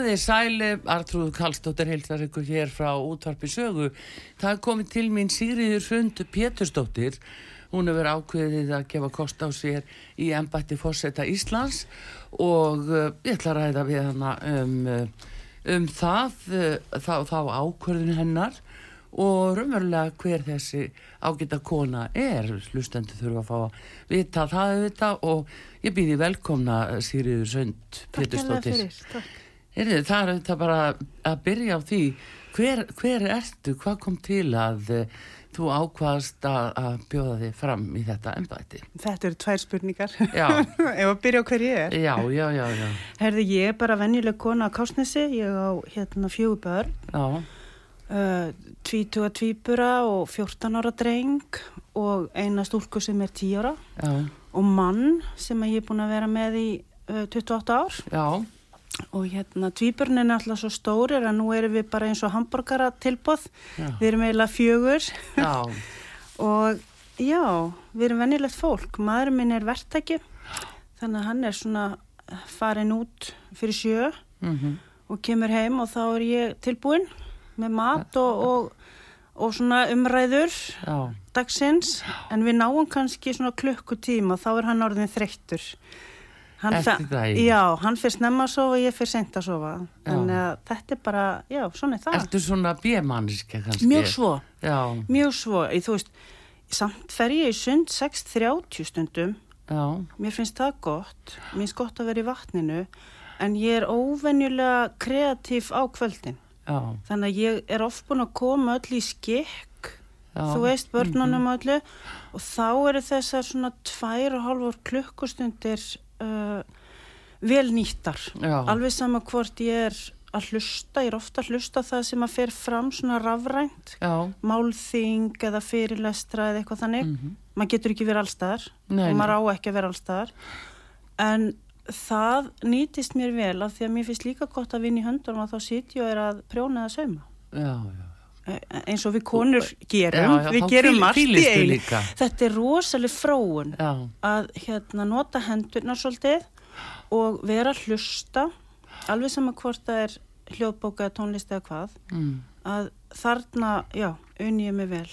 Komið þið sæli, Artrúð Kallstóttir heilsar ykkur hér frá útvarpi sögu. Það er komið til mín Sigriður Sund Pétursdóttir. Hún hefur ákveðið að gefa kost á sér í ennbætti fórseta Íslands og uh, ég ætla að ræða við hana um, uh, um það, uh, þá, þá ákveðin hennar og raunverulega hver þessi ágita kona er. Slustendur þurfa að fá að vita það auðvitað og ég býði velkomna Sigriður Sund Pétursdóttir. Takk fyrir, takk. Heyrðu, það er auðvitað bara að byrja á því hver, hver ertu, hvað kom til að uh, þú ákvaðast að, að bjóða þig fram í þetta ennbæti? Þetta eru tvær spurningar. Ef að byrja á hver ég er. Já, já, já, já. Herði, ég er bara venjuleg kona á Kásnesi, ég á hérna fjögur börn, uh, tvítuga tvíbura og 14 ára dreng og eina stúlku sem er 10 ára já, og mann sem ég er búin að vera með í uh, 28 ár já, og hérna tvíburinn er náttúrulega svo stórir að nú erum við bara eins og hambúrgara tilbóð, við erum eiginlega fjögur. Já, og já, við erum venjulegt fólk, maðurinn minn er verktæki þannig að hann er svona farin út fyrir sjö mhm, og kemur heim og þá er ég tilbúin með mat og, og, og svona umræður já, dagsins. En við náum kannski svona klukkutíma þá er hann orðin þreyttur hann Eftir daginn. Já, hann fyrir snemma að sofa og ég fyrir sent að sofa. Þannig að þetta er bara, já, svona er það. Ertu svona bjömanniska kannski? Mjög svo, Já, mjög svo. Ég, þú veist, samt fer ég í sund 6.30 stundum. Já, mér finnst það gott. Mér finnst gott að vera í vatninu. En ég er óvenjulega kreatív á kvöldin. Já, þannig að ég er oft búin að koma öll í skikk. Já. þú veist, börnunum mhm. öllu. Og þá eru þessar svona tvær og hálfur klukkustundir uh, vel nýttar. Já, alveg sama hvort ég er að hlusta, ég er ofta að hlusta það sem að fer fram svona rafrænt já, málþing eða fyrirlestra eða eitthvað þannig. Mhm, maður getur ekki verið allstaðar Nei, og maður á ekki að vera allstaðar en það nýtist mér vel af því að mér finnst líka gott að vinna í höndunum og þá sitja og er að prjóna eða sauma. Já, já. Eins og við konur gerum, Já, já, við gerum hvíl- margt í einu. þetta er rosaleg fróun Já, að hérna nota hendurnar svolítið og vera að hlusta alveg sama hvort það er hljóðbóka tónlist eða hvað mm, að þarna, já, unni ég mig vel.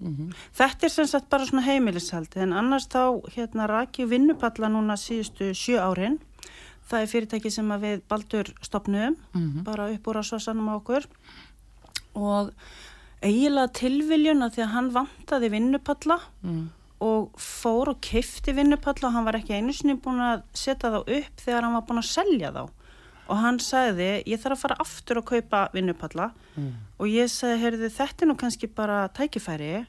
Mhm, þetta er sem sagt bara svona heimilishaldi en annars þá hérna raki vinnupalla núna síðustu sjö árin. Það er fyrirtæki sem við baldur stopnum mhm, bara upp úr að svarsanum á okkur. Og eiginlega tilviljun að því að hann vantaði vinnupalla mm, og fór og keifti vinnupalla og hann var ekki einu sinni búin að setja þá upp þegar hann var búin að selja þá. Og hann sagði ég þarf að fara aftur að kaupa vinnupalla. Mm, og ég sagði heyrðu þetta er nú kannski bara tækifæri.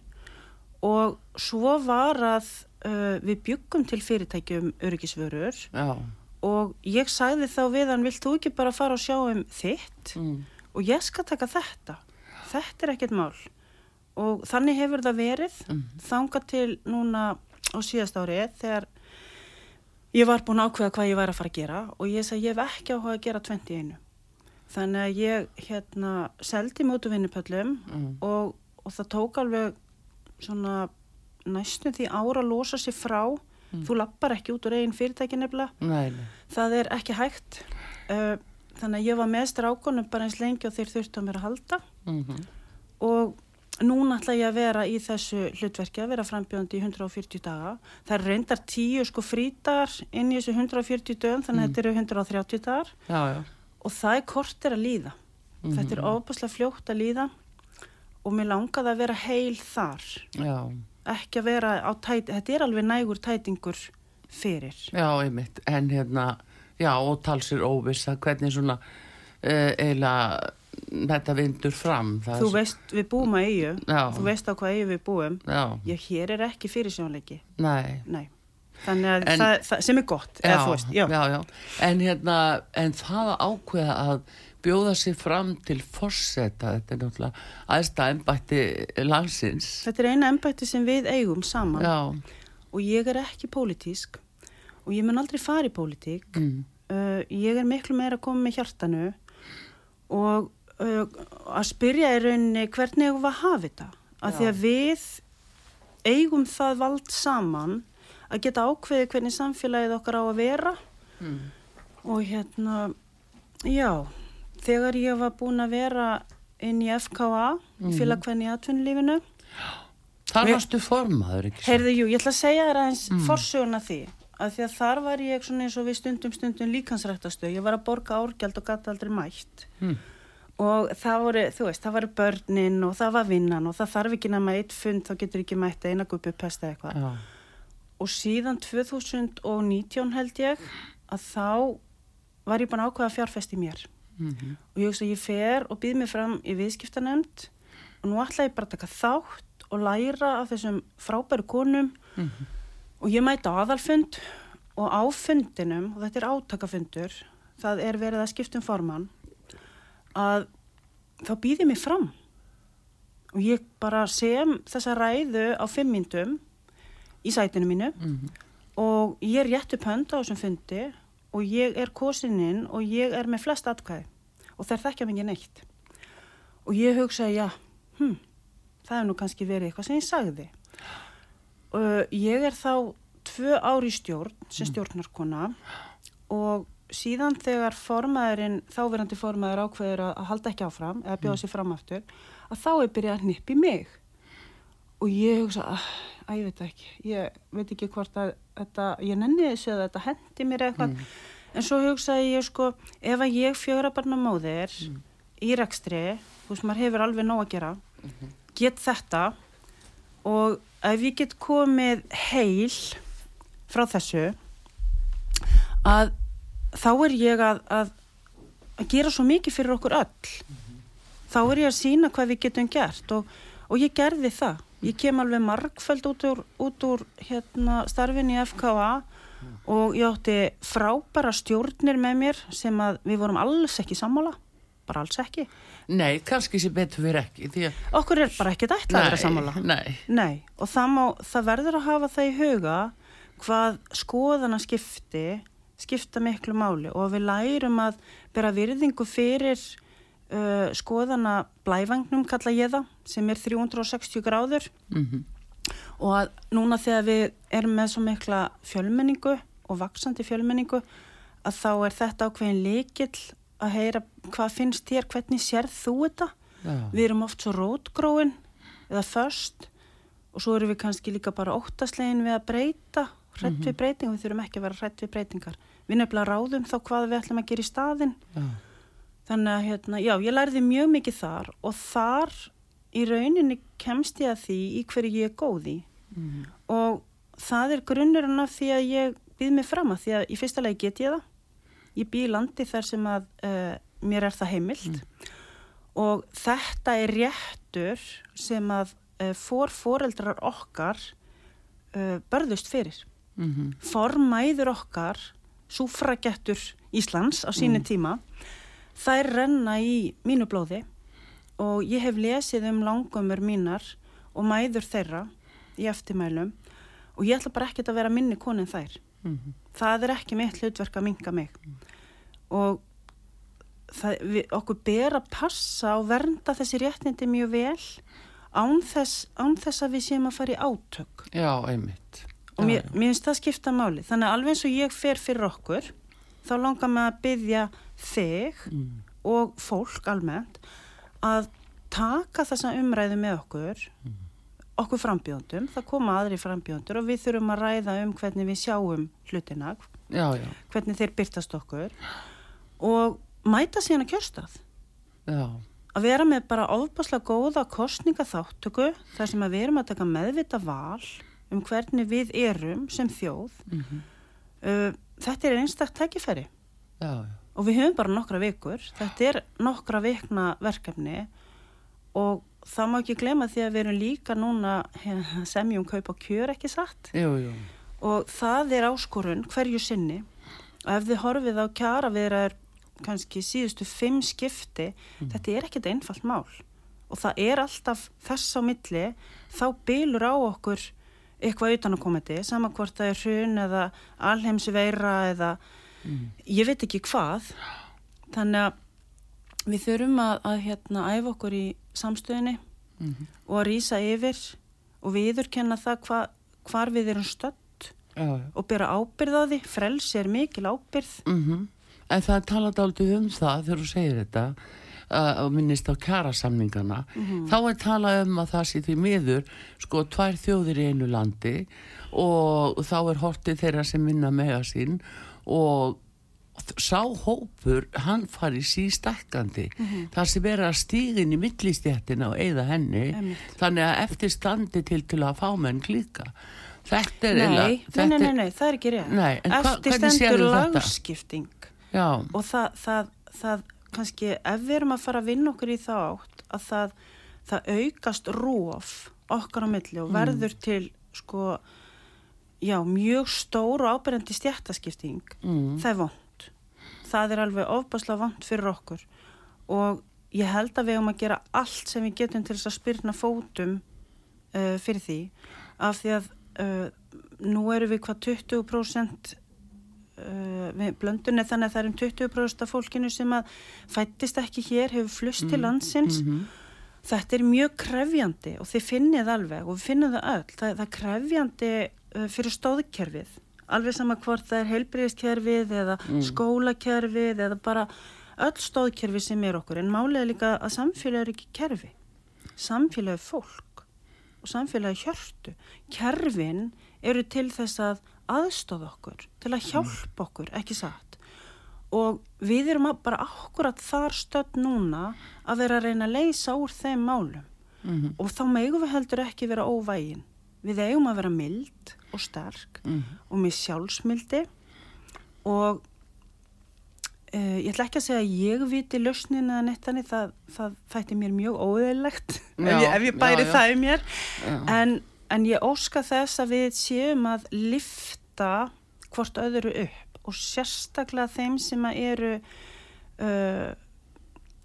Og svo var að uh, við byggum til fyrirtækjum öryggisvörur. Já, og ég sagði þá við hann vilt þú ekki bara fara og sjá um þitt? Mm, og ég skal taka þetta þetta er ekkert mál og þannig hefur það verið Mhm. þanga til núna á síðast ári þegar ég var búin að ákveða hvað ég væri að fara að gera og ég sagði ég hef ekki áhuga að gera 21. Þannig að ég hérna seldi mótu vinnupöllum Mm. og, og það tók alveg svona næstum því ára að losa sér frá. Þú lappar ekki út úr eigin fyrirtæki nefnilega. Það er ekki hægt. Uh, þannig að ég var með strákonum bara eins lengi og þeir þurftu að mér að halda Mm og núna ætla ég að vera í þessu hlutverki að vera frambjöðandi í 140 daga. Það er reyndar tíu sko frítar inn í þessu 140 dögum þannig að þetta eru 130 dagar Já, já. og það er kortir að líða. Þetta er ofbúslega fljótt að líða og mér langaði að vera heil þar. Já, Ekki að vera á tæti, þetta er alveg nægur tætingur fyrir. já, einmitt. En hérna, já, og talsir óvissa, hvernig svona uh, eiginlega þetta vindur fram. Það Þú veist, við búum að eigu, Já. þú veist á hvað eigu við búum. Já, Ég, hér er ekki fyrirsjónleiki, nei. nei. Þannig að En- það, það, sem er gott, Já, veist, já. já, já. En hérna, en það að ákveða að bjóða sig fram til forseta, þetta er náttúrulega aðstæða embætti landsins. Þetta er eina embætti sem við eigum saman Já, og ég er ekki pólitísk og ég mun aldrei fara í pólitík. mm, Uh, ég er miklu meira að koma með hjartanu og uh, að spyrja í rauninni hvernig eigum við að hafa þetta. Af því að við eigum það vald saman að geta ákveði hvernig samfélagið okkar á að vera mm, og hérna, já, þegar ég var búin að vera inn í FKA, í félagkvenni í atvinnulífinu, þar varstu formaður, ekki svo? Heyrðu, jú, ég ætla að segja þér aðeins mm. forsöguna því að því að þar var ég svona eins og við stundum stundum líkansrættastöð, ég var að borga árgjald og gata aldrei mætt. Mm. og það voru, þú veist, það voru börnin og það var vinnan og það þarf ekki nema eitt fund, þá getur ekki mætt eina gupi pesta eitthvað. Já, og síðan 2019 held ég að þá var ég að ákveða fjárfest í mér. Mhm, og ég hugsa að ég fer og býð mig fram í viðskiptanemnd og nú ætla ég bara að taka þátt og læra af þessum frábæru konum mhm, og ég mæta aðalfund og á fundinum, og þetta er átakafundur það er verið að skipta um formann að þá býð ég mig fram. Og ég bara sem þessa ræðu á fimm myndum í sætinu mínu. Mhm. og ég er rétt upp hönd á þessum fundi og ég er kosininn og ég er með flest atkvæði og þær þekkja mikið neitt. Og ég hugsaði, já, hm, það er nú kannski verið eitthvað sem ég sagði uh, ég er þá tvö ári stjórn sem stjórnarkona og síðan þegar formaðurinn, þáverandi formaður ákveður að, að halda ekki áfram eða bjóða sér fram aftur að þá er byrjað að hnippi mig. Og ég hugsa, að, að ég veit ekki, ég veit ekki hvort að þetta, ég nenni þessu að þetta hendi mér eitthvað, en svo hugsaði ég sko, ef að ég fjögra barna móðir í rekstri, þú veist, maður hefur alveg nóg að gera, get þetta og ef ég get komið heil frá þessu að þá er ég að, að, að gera svo mikið fyrir okkur öll. Þá er ég að sína hvað við getum gert og, og ég gerði það. Ég kem alveg margfæld út úr, út úr hérna, starfin í FKA og ég átti frábæra stjórnir með mér sem að við vorum alls ekki sammála bara alls ekki. Nei, kannski sem betur fyrir ekki, að... okkur er bara ekkert ætlað að vera sammála. Nei, Nei, og það, má, það verður að hafa það í huga hvað skoðana skipti, skipta miklu máli og við lærum að bera virðingu fyrir uh, skoðana blæfangnum, kalla ég það, sem er 360 gráður. Mhm, og að núna þegar við erum með svo mikla fjölmenningu og vaksandi fjölmenningu að þá er þetta ákveðin líkill að heyra hvað finnst þér, hvernig sér þú þetta? já, Við erum oft svo rótgróin eða först og svo erum við kannski líka bara óttaslegin við að breyta, hrætt við breytingar, við þurfum ekki að vera hrætt við breytingar. Við nefnilega ráðum þá hvað við ætlum að gera í staðinn. já, Þannig að, hérna, já, ég lærði mjög mikið þar og þar í rauninni kemst ég að því í hverju ég er góð í. mhm, Og það er grunnurinn af því að ég býð mig fram að því að í fyrsta lagi get ég það. Ég bý í landi þar sem að uh, mér er það heimilt og þetta er réttur sem að uh, fór foreldrar okkar uh, börðust fyrir. mhm, Formæður okkar, súfragettur Íslands á sínu tíma, þær renna í mínu blóði og ég hef lesið um langumur mínar og mæður þeirra í eftirmælum og ég ætla bara ekkert að vera minni konin þær. Það er ekki mitt hlutverk að minga mig. Og það, við, okkur ber að passa og vernda þessi réttindi mjög vel án þess, án þess að við séum að fara í átök. Já, einmitt. og mér, mér finnst það skipta máli. Þannig að alveg eins og ég fer fyrir okkur þá langar mig að byggja þig Mm. og fólk almennt að taka þessa umræðu með okkur okkur frambjóndum, það koma aðri frambjóndur og við þurfum að ræða um hvernig við sjáum hlutina, Já, já, hvernig þeir byrtast okkur og mæta síðan að kjörstað. Já, að vera með bara ofbáslega góða kostningaþáttöku þar sem að við erum að taka meðvita val um hvernig við erum sem þjóð. Mhm. uh, þetta er einstaktt tækifæri. Já, já. og við höfum bara nokkra vikur. Þetta er nokkra vikna verkefni og það má ekki glema því að við erum líka núna hérna, semjum kaup á kjör ekki satt? Jú, jú. og það er áskorun hverju sinni. Og ef þið horfið á kjara við er kannski síðustu fimm skipti þetta er ekkert einfalt mál. Og það er alltaf þess á milli þá bylur á okkur eitthvað utan að komandi sama hvort það er hrun eða alheimsveira eða ég veit ekki hvað. Þannig að við þurfum að, að hérna, æfa okkur í samstöðinni Mhm. og að rýsa yfir og viðurkenna það hva, hvar við erum Já, já. og bera ábyrð á því, frelsi er mikil ábyrð Mm En það talaði aldrei um það þegar þú segir þetta uh, og minnist á kjarasamningana. Þá er talað um að það sé því miður sko tvær þjóðir í einu landi og þá er hortið þeirra sem minna mega sín og sá hópur hann fari sístækkandi. Þar sem er að stígin í millistjættina og eigða henni. Einmitt. þannig að eftir standi til til að fá menn klíka. Þetta er eiginlega- nei, nei, nei, nei, það er ekki rétt. Hva- Eftir hvernig stendur já, og það, það, það kannski ef við erum að fara að vinna okkur í þá átt að það, það aukast róf okkar á milli og verður til sko já, mjög stór og ábyrjandi stjættaskipting mm, það er vond það er alveg ofbáslega vond fyrir okkur. Og ég held að við höfum að gera allt sem við getum til þess að spyrna fótum uh, fyrir því. Af því að uh, nú eru við hvað 20% uh, við blöndunni þannig að það er um 20% af fólkinu sem að fættist ekki hér, hefur flust til landsins. mhm. þetta er mjög krefjandi og þið finnið alveg og við finnum það öll, það, það er krefjandi uh, fyrir stóðkerfið alveg sama hvort það er heilbriðiskerfið eða skólakerfið eða bara öll stóðkerfi sem er okkur. En er líka að samfélag er ekki kerfi. Samfélag er fólk og samfélag er hjörtu. Kerfin eru til þess að aðstóða okkur, til að hjálpa okkur ekki satt? Og við erum bara akkurat þar stödd núna að vera að reyna að leysa úr þeim málum. Mhm. og þá megum við heldur ekki vera óvægin við eigum að vera mild og sterk Mhm. og með sjálfsmildi og uh, ég ætla ekki að segja að ég viti lausnin eða neitt þannig það, það þætti mér mjög óðeilegt ef, ef ég bæri já, já. það í mér en, en ég óska þess að við séum að lifta hvort öðru upp og sérstaklega þeim sem að eru uh,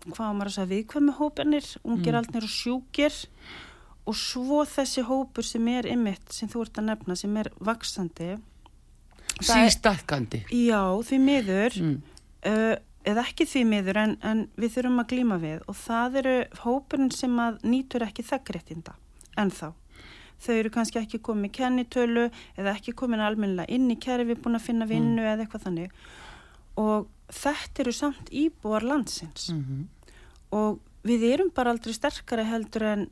hvað á maður að segja viðkvæmi hópanir, ungir Mm. og sjúkir og svo þessi hópur sem er ymmit sem þú ert að nefna sem er vaksandi Það sístækkandi. Já því miður mm. uh, eða ekki því miður en, en við þurfum að glíma við. Og það eru hópurinn sem að nýtur ekki þekkréttinda en þá þau eru kannski ekki komið kennitölu eða ekki komin almennilega inn í kerfi búin að finna vinnu eða eitthvað þannig. Og þetta eru samt íbúar landsins. Mm og við erum bara aldrei sterkari heldur en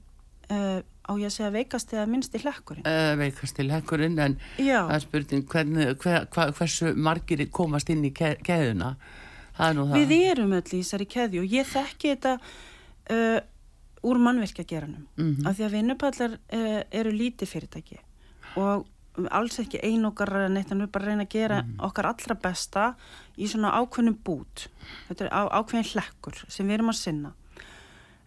uh, á ég að segja veikast eða minnst í hlekkurinn uh, veikast til hekkurinn en Já. það er spurning hvernig, hver, hva, hversu margir komast inn í ke keðuna er Við erum öll í þessari keðju og ég þekki þetta uh, úr mannverkjageranum Mhm. af því að vinnupallar eru lítið fyrirtæki og alls ekki ein okkar neitt en við bara reyna að gera Mhm. okkar allra besta í svona ákveðnum bút þetta er á, ákveðin hlekkur sem við erum að sinna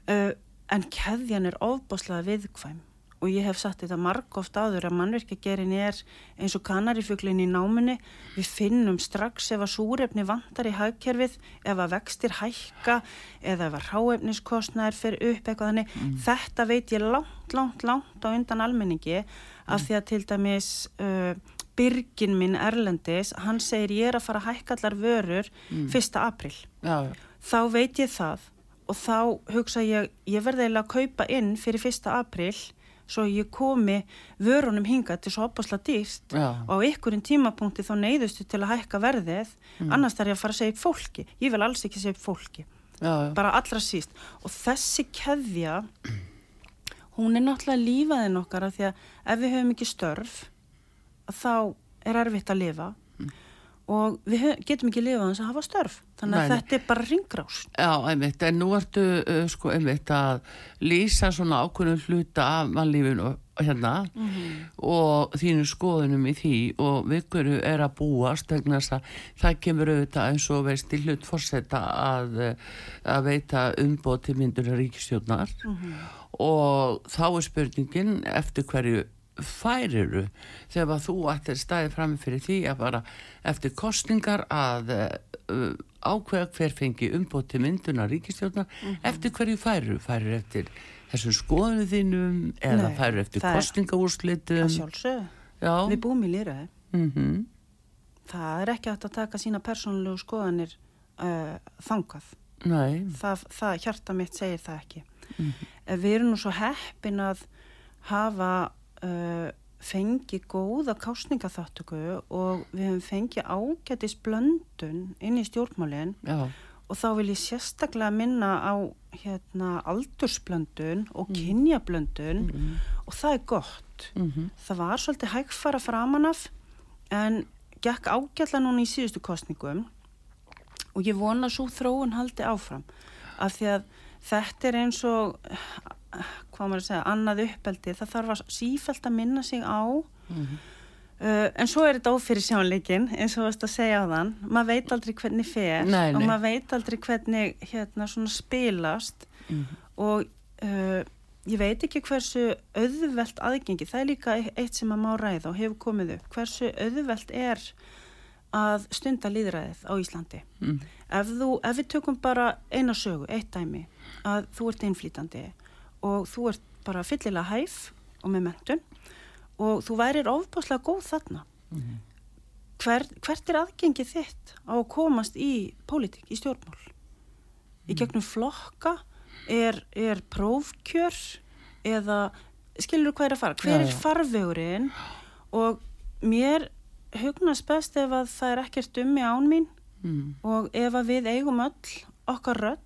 uh, en keðjan er ofbáslega viðkvæm og ég hef sagt þetta margóft áður að mannverkjagerin er eins og kanarifuglin í námunni við finnum strax ef að súrefni vantar í hagkerfið ef að vextir hækka eða ef að ráefniskostnaðir fer upp eitthvað þannig þetta veit ég langt, langt, langt á undan almenningi af því að til dæmis uh, byrgin minn Erlendis, hann segir ég er að fara að hækka allar vörur Mm. 1. april. Já. Þá veit ég það og þá hugsa ég, ég verði eiginlega að kaupa inn fyrir 1. april svo ég komi vörunum hingað til svo opasla dýrt Já. og á ykkurinn tímapunkti þá neyðustu til að hækka verðið, annars þarf ég að fara að segja upp fólki. Ég vil alls ekki segja upp fólki Já, já. bara allra síst og þessi keðja hún er náttúrulega lífaðin okkar af því að ef við höfum ekki störf þá er erfitt að lifa og við getum ekki lifað þess að hafa störf. Þannig að Nei, þetta er bara ringrás Já, einmitt, en nú ertu uh, sko einmitt að lýsa svona ákveðnum hluta af mannlífinu hérna og þínu skoðunum í því. Og við hverju er að búast vegna þess að það kemur auðvitað eins og veist í hlut fórseta að, uh, að veita umbóð til myndunar ríkistjórnar og þá er spurningin eftir hverju færiru þegar þú ættir staðið fram fyrir því að bara eftir kostningar að uh, ákveða hver fengi umbóð til myndunar ríkistjórnar eftir hverju færiru færiru eftir þessum skoðinu þínum eða færiru eftir kostningaúrslitum við búum í lýraði mm það er ekki hægt að taka sína persónulegu skoðanir uh, þangað. Það, það hjarta mitt segir það ekki. En við erum nú svo heppin að hafa uh, fengið góða kásningaþáttöku og við höfum fengið ágætis blöndun inn í stjórnmálinn og þá vil ég sérstaklega minna á hérna aldursblöndun og kynjablöndun. Og það er gott. mm Það var svolítið hægfara framanaf en gekk ágætla núna í síðustu kostningum og ég vona svo þróun haldi áfram. Af því að þetta er eins og hvað maður að segja, annað uppeldi það þarf að sífælt að minna sig á uh, en svo er þetta ófyrir sjónleikin eins og þú veist að segja á þann maður veit aldrei hvernig fer Nei, og nei. maður veit aldrei hvernig hérna svona spilast. Og uh, ég veit ekki hversu auðvelt aðgengi, það er líka eitt sem að má ræða og hefur komið upp hversu auðvelt er að stunda líðræðið á Íslandi. Mm. ef, þú, ef við tökum bara eina sögu, eitt dæmi að þú ert einflýtandi og þú ert bara fyllilega hæf og með mentun og þú værir ofbáslega góð þarna. Hver, hvert er aðgengið þitt á að komast í pólitík, í stjórnmál? Í gegnum flokka? Er, er prófkjör? Eða skilur hvað er að fara? Hver er farvegurinn? Og mér hugnast best ef að það er ekkert um mig án mín Mm. og ef að við eigum öll okkar rödd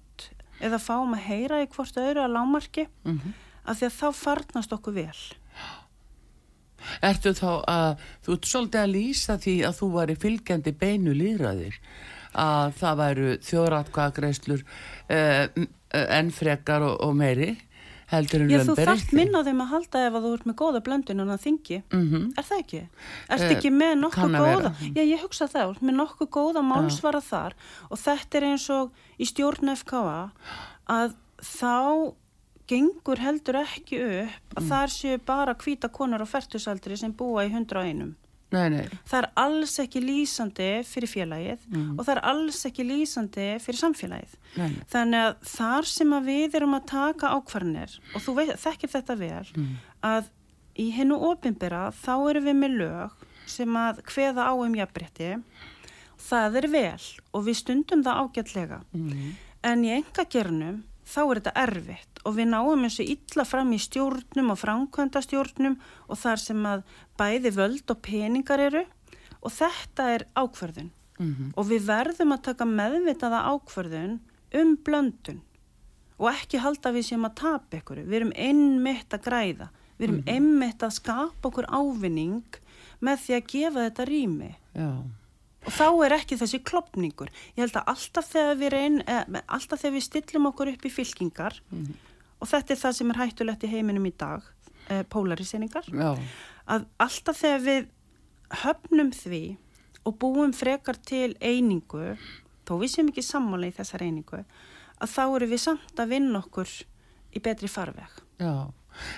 eða fáum að heyra í hvort öðru að lámarki Mhm. af því að þá farnast okkur vel Ertu þá að, þú ert svolítið að lýsa því að þú væri fylgjandi beinu líðræðir, að það væru þjóðratkvæðagreislur uh, enn frekar og, og meiri, heldur en Já, þú þarft minna á þeim að halda ef að þú ert með góða blöndun en að þingi. Mm Er það ekki? Ertu Eh, ekki með nokkuð góða? Já, ég hugsa það, með nokkuð góða málsvara þar og þetta er eins og í stjórn FKA að þá gengur heldur ekki upp Mm. að þar séu bara hvíta konur á fertusaldri sem búa í 101. Nei, nei, Það er alls ekki lýsandi fyrir félagið Mm. og það er alls ekki lýsandi fyrir samfélagið. nei, nei. Þannig að þar sem að við erum að taka ákvarnir og þú veit, þekkir þetta vel að í hennu opinbera þá erum við með lög sem að hveða á um jafnbretti það er vel og við stundum það ágætlega Mm. en í engagernum þá er þetta erfitt og við náum þessu illa fram í stjórnum og framkvæmda stjórnum og þar sem að bæði völd og peningar eru og þetta er ákvörðun. Mhm. og við verðum að taka meðvitaða ákvörðun um blöndun og ekki halda við séum að tapa ykkur við erum einmitt að græða. Við erum einmitt að skapa okkur ávinning með því að gefa þetta rými. Já, og þá er ekki þessi klopningur ég held að alltaf þegar við reyn eh, alltaf þegar við stillum okkur upp í fylkingar og þetta er það sem er hættulegt í heiminum í dag eh, polariseringar já, að alltaf þegar við höfnum því og búum frekar til einingu þó við séum ekki sammála í þessar einingu að þá eru við samt að vinna okkur í betri farveg. Já.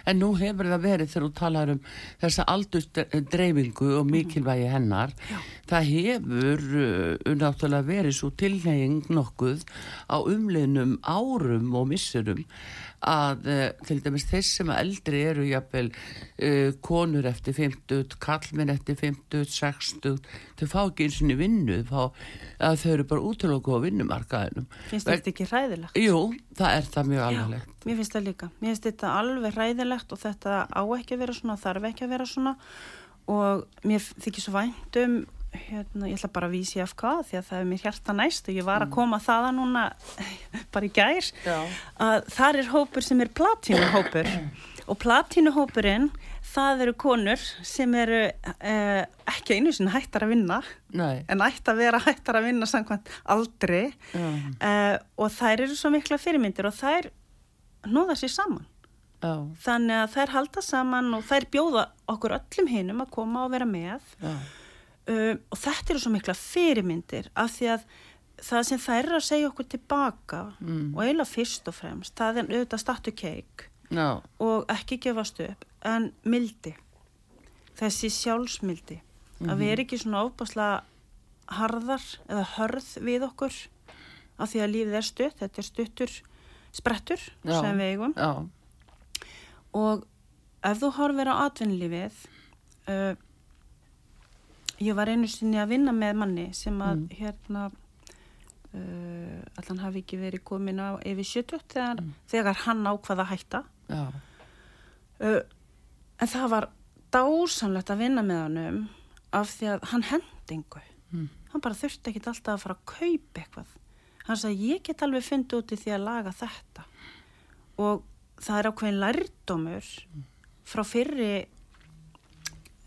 En nú hefur það verið þegar þú talar um þessa aldurdreifingu og mikilvægi hennar Já. það hefur uh, náttúrulega verið svo tilhenging nokkuð á umliðnum árum og missurum að uh, til dæmis þeir sem eldri eru jafnvel uh, konur eftir 50, kallminn eftir 50, 60 þau fá ekki eins og vinnu að þau eru bara útlöku á vinnumarkaðinum. Finnst þetta ekki ræðilegt? Jú, það er það mjög alvarlegt. Já, mér finnst það líka, mér finnst þetta alveg ræðilegt og þetta á ekki að vera svona þarf ekki að vera svona. Og mér þykir svo vænt um hérna, ég ætla bara að vísi af hvað því að það er mér hjarta næst og ég var að mm. koma þaða núna bara í gær Já. að þar er hópur sem er platínuhópur og platínuhópurinn það eru konur sem eru eh, ekki einu sinni hættar að vinna Nei. en ætti að vera hættar að vinna samkvæmt aldrei eh, og þær eru svo mikla fyrirmyndir og þær nóða sér saman Já. þannig að þær halda saman og þær bjóða okkur öllum hinnum að koma og vera með Já um, og þetta eru svo mikla fyrirmyndir af því að það sem þær er að segja okkur tilbaka mm. og eiginlega fyrst og fremst það er auðvitað statu keik no. og ekki gefast upp en mildi þessi sjálfsmildi mm -hmm. að við mhm. erum ekki svona ofbáslega harðar eða hörð við okkur af því að lífið er stutt þetta er stuttur sprettur Já. sem við eigum Já. og ef þú horfir á atvinnlífið uh, ég var einu sinni að vinna með manni sem að mm. hérna uh, allan hafi ekki verið komin á yfir 70 þegar, mm. þegar hann ákvaða hætta uh, en það var dásamlegt að vinna með hann af því að hann hendingu mm. hann bara þurfti ekki alltaf að fara að kaupa eitthvað hann sagði ég get alveg fundið úti því að laga þetta og það er ákveðin lærdómur mm. frá fyrri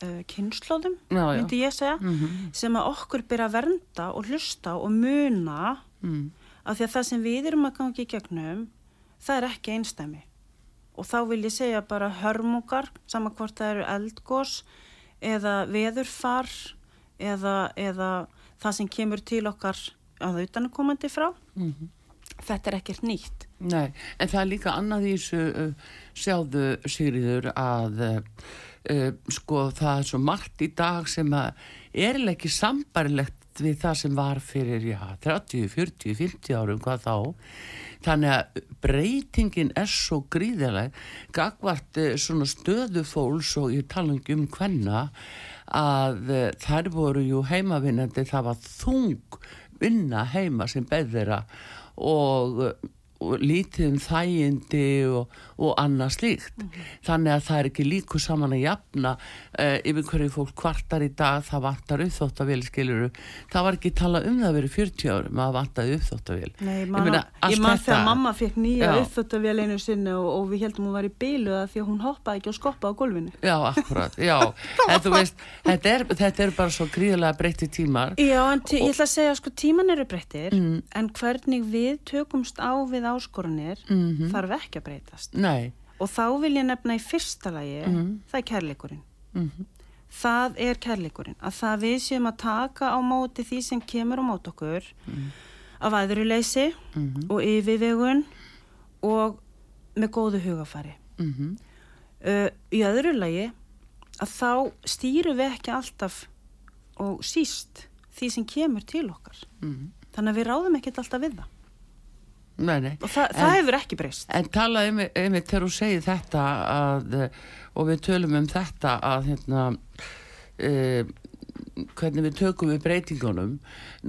uh, kynnslóðum, myndi ég segja mm -hmm. sem að okkur byrja að vernda og hlusta og muna mm. af því að það sem við erum að gangi í gegnum, það er ekki einstæmi og þá vil ég segja bara hörmungar, saman hvort það eru eldgós eða veðurfar eða, eða það sem kemur til okkar að auðvitaðnakomandi frá mm -hmm. þetta er ekkert nýtt Nei, en það er líka annað í þessu uh, sjáðu Sigriður að uh, uh, sko það er svo margt í dag sem er ekki sambarilegt við það sem var fyrir já, 30, 40, 50 árum hvað þá. Þannig að breytingin er svo gríðileg gagvart uh, svona stöðufóls og ég tala um hvenna að uh, þær voru jú heimavinnandi það var þung vinna heima sem beðra og og lítið um þægindi og, og annað slíkt mm -hmm. þannig að það er ekki líku saman að jafna uh, yfir hverju fólk kvartar í dag það vantar uppþóttavél skiluru það var ekki tala um það að vera 40 árum að vantaði uppþóttavél Nei, ég man þegar mamma fekk nýja uppþóttavél einu sinni og, og við heldum hún var í bílu að því að hún hoppaði ekki og skoppaði á gólfinu Já, akkurat, já en veist, þetta er, þetta er bara svo gríðilega breytti tímar Já, en ég ætla að segja sko tíman eru breyttir mm. en hvernig við tökumst á við áskorunir mm -hmm. þarf ekki að breytast Nei. Og þá vil ég nefna í fyrsta lagi mm -hmm. það er kærleikurinn mm -hmm. það er kærleikurinn að það við séum að taka á móti því sem kemur á mót okkur mhm. af aðuruleysi mhm. og yfirvegun og með góðu hugafari mhm. uh, í öðru lagi að þá stýru við ekki alltaf og síst því sem kemur til okkar þannig að við ráðum ekki alltaf við það Nei, nei. og það, það hefur ekki breyst en talaði um, um þegar þú segir þetta að, og við tölum um þetta að hérna e, hvernig við tökum við breytingunum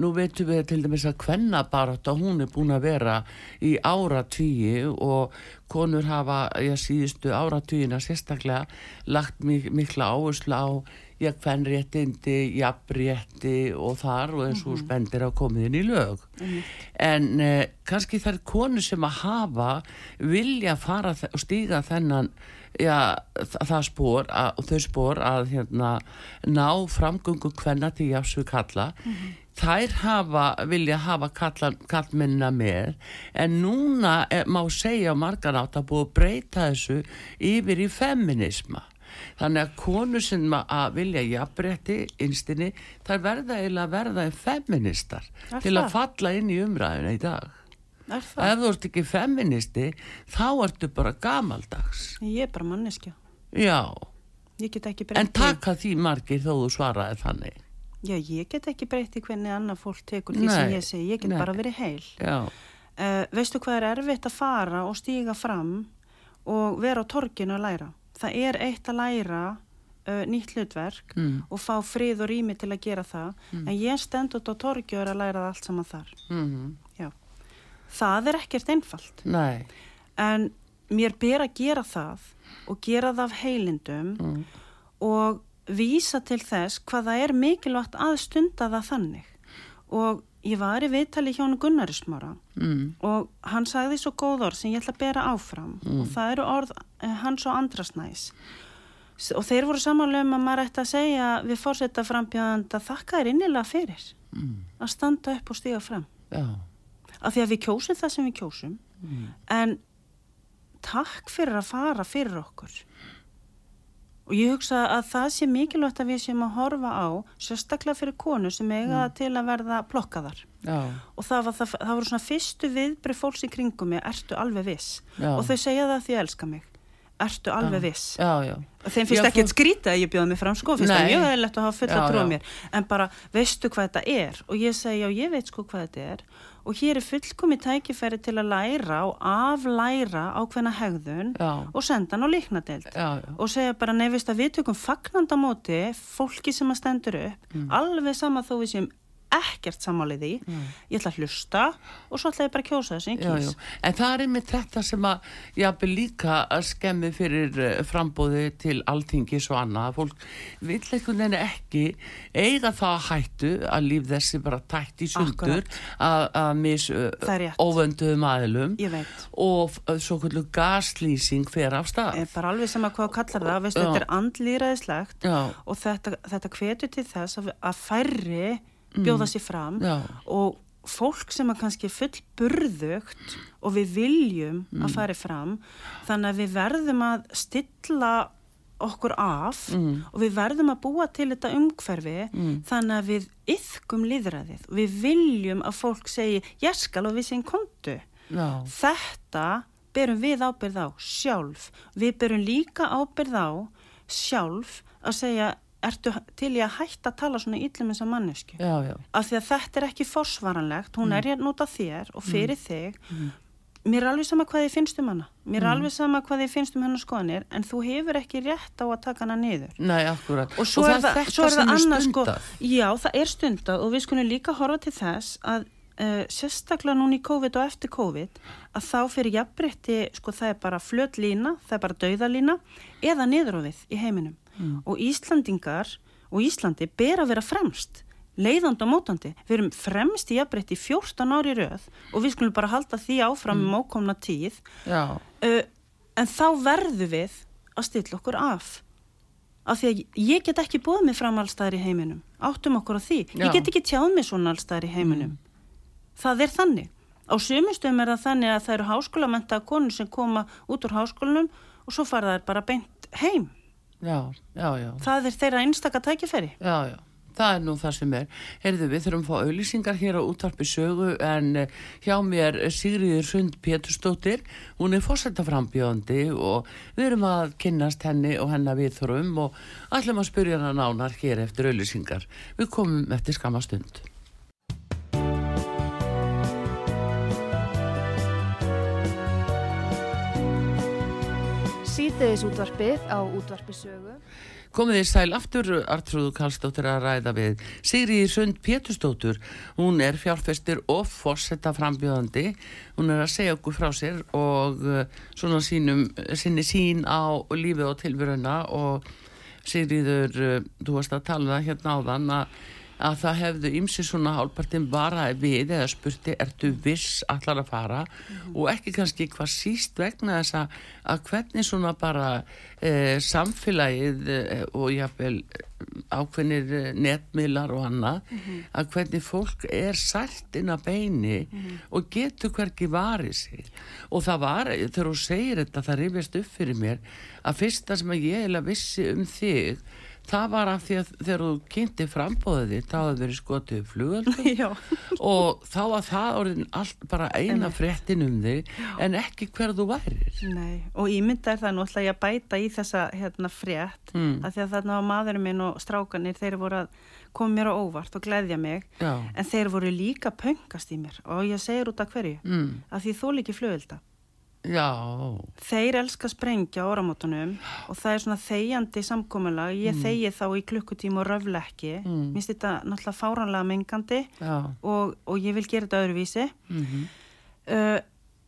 nú veitum við til dæmis að kvennabarat að hún er búin að vera í áratvíi og konur hafa, já síðustu áratvíina sérstaklega lagt mik mikla áherslu á já kvennréttindi, jafnrétti og þar og eins og mm -hmm. spendir á komiðin í lög mm -hmm. en eh, kannski er konu sem að hafa vilja fara og stíga þennan já, það spór og þau spór að hérna, ná framgöngu kvenna til jafsvið kalla mm -hmm. þær hafa, vilja hafa kalla, kallminna með en núna er, má segja á margan átt að búið að breyta þessu yfir í feminisma þannig að konu sem að vilja jafnbretti einstinni þar verða eiginlega verða feministar Alltaf. til að falla inn í umræðina í dag Er það? ef þú ert ekki feministi þá ertu bara gamaldags Ég er bara manneskja. já, en taka því margir þó þú svaraði þannig Já, ég get ekki breytt í hvernig annað fólk tekur því sem Nei, ég segi. Ég get nei. bara verið heil. já, Uh, veistu hvað er erfitt að fara og stíga fram og vera á torginu að læra? Það er eitt að læra uh, nýtt hlutverk Mm. og fá frið og rými til að gera það. En ég stend út á er að læra það allt saman þar. mm Já. Það er ekkert einfalt. nei En mér ber að gera það og gera það af heilindum mm. og vísa til þess hvað það er mikilvægt að stunda það þannig. Og ég var í viðtali hjá hann Gunnarismára Mm. og hann sagði svo góð orð sem ég ætla að bera áfram. Og það eru orð eh, hans og andrasnæs og þeir voru samanlega um að maður ætti að segja við fórsetta frambjöðanda þakka þér innilega fyrir Mm. að standa upp og stiga fram. Já, af því að við kjósum það sem við kjósum. En takk fyrir að fara fyrir okkur og ég hugsa að það sé mikilvægt að við séum að horfa á sérstaklega fyrir konu sem eiga til að verða plokkaðar. Já, og það, var, það, það voru svona fyrstu viðbrið fólks í kringum mig, ertu alveg viss? Já. og þau segja það því að elska mig. Ertu alveg viss? Já, já. Þeim finnst Já, ekkert fólk- skrítið að ég bjóða mig fram sko, finnst það mjög eðlilegt að hafa fulla Já, trú á já. mér. En bara, veistu hvað þetta er? Og ég segi, já, ég veit sko hvað þetta er og hér er fullkomi tækifæri til að læra og aflæra ákveðna hegðun Já. og senda hann á já, og segja bara, nei, veist að við tökum fagnandamóti fólki sem að stendur upp Mm. alveg sama þó við séum ekkert samálið í ég ætla að hlusta og svo ætla ég bara að kjósa sem ég já, en það er einmitt þetta sem að jafnvel líka að skemmi fyrir eh, frambóði til alþingis og annað. Fólk vill einhvern veginn ekki eiga það að hættu að líf þessi bara tætt í sundur að að mis aðilum ég veit. og f- svo kvöldu gaslýsing fer af stað. Bara alveg sama hvað þú kallar það. Veistu, þetta er andlýræðislegt já, og þetta, þetta hvetur til þess að, að færri bjóða sér fram Mm. já, og fólk sem er kannski full burðugt og við viljum Mm. að fari fram þannig að við verðum að stilla okkur af Mm. og við verðum að búa til þetta umhverfi þannig að við yfkum líðræðið og við viljum að fólk segi ég skal og við segjum kontu já, þetta berum við ábyrð á sjálf við berum líka ábyrð á sjálf að segja ertu til í að hætta að tala svona íllum eins og mannesku já, já, af því að þetta er ekki forsvaranlegt hún er hérna út af þér og fyrir þig. Mér er alveg sama hvað þið finnst um hana. Mér er alveg sama hvað þið finnst um hennar skoðanir en þú hefur ekki rétt á að taka hana niður. Nei, akkurat og svo er það, þetta er sem það annað sko. Stundað. já, það er stundað og við skulum líka horfa til þess að uh, sérstaklega núna í COVID og eftir COVID að þá fyrir jafnbreytti sko það er bara flöt lína, það er bara dauðalína eða við í heiminum og Íslandingar og Íslandi ber að vera fremst leiðandi og mótandi. Við erum fremst í jafnbreytti í 14 ári röð og við skulum bara halda því áfram um ókomna tíð. Uh, en þá verðum við að stilla okkur af. Af því að ég get ekki búið mig fram allstæðar í heiminum. Áttum okkur á því, Já. ég get ekki tjáð mig svona allstæðar í heiminum. Það er þannig. Á sumustum er það þannig að það eru háskólamenta konur sem koma út úr háskólanum og svo fara þær bara beint heim já, já, já það er þeirra einstaka tækifæri Já, já, það er nú það sem er. Heyrðu, við þurfum að fá auðlýsingar hér á útvarpi sögu en eh, hjá mér Sigriður Sund Pétursdóttir. Hún er fórsetaframbjöðandi og við erum að kynnast henni og hennar við þurfum og ætlum að spyrja hana nánar hér eftir auðlýsingar. Við komum eftir skama stund. Síðdeðis útvarpið á útvarpi sögu. Komið þið sæl aftur, Artrúðu Karlsdóttir að ræða við Sigriði Sund Pétursdóttur. Hún er fjárfestir og fórsetta frambjöðandi. Hún er að segja okkur frá sér og uh, svona sínum, sinni sín á lífið og tilveruna og Sigriður, uh, þú varst að tala um hérna áðan að að það hefðu ymsi svona hálpartin bara við eða spurti, ertu viss allar að fara? Og ekki kannski hvað síst vegna þess að, að hvernig svona bara e, samfélagið e, og jáfnvel ákveðnir eh, netmiðlar og annað að hvernig fólk er sært inn að beini og getur hverki varið sig. Og það var, þegar þú segir þetta það rifjast upp fyrir mér að fyrsta sem að ég eiginlega vissi um þig það var af því að þegar þú kynnti frambóðið þitt, þá hefði verið skotið flugöldum og þá var það orðin allt bara eina fréttin um þig en ekki hver þú værir. nei, og ímynda er það nú ég að bæta í þessa hérna frétt Mm. af því að þarna var maðurinn minn og strákanir þeir voru að koma mér á óvart og gleðja mig Já. en þeir voru líka pöngast í mér og ég segir út af hverju Mm. af því þú líki flugölda Já. þeir elska sprengja áramótunum og það er svona þegjandi samkomulag. Ég þegi þá í klukkutíma og röfle ekki. Mm. minnst þetta náttúrulega fáranlega mengandi og, og ég vil gera þetta öðruvísi. Mm uh,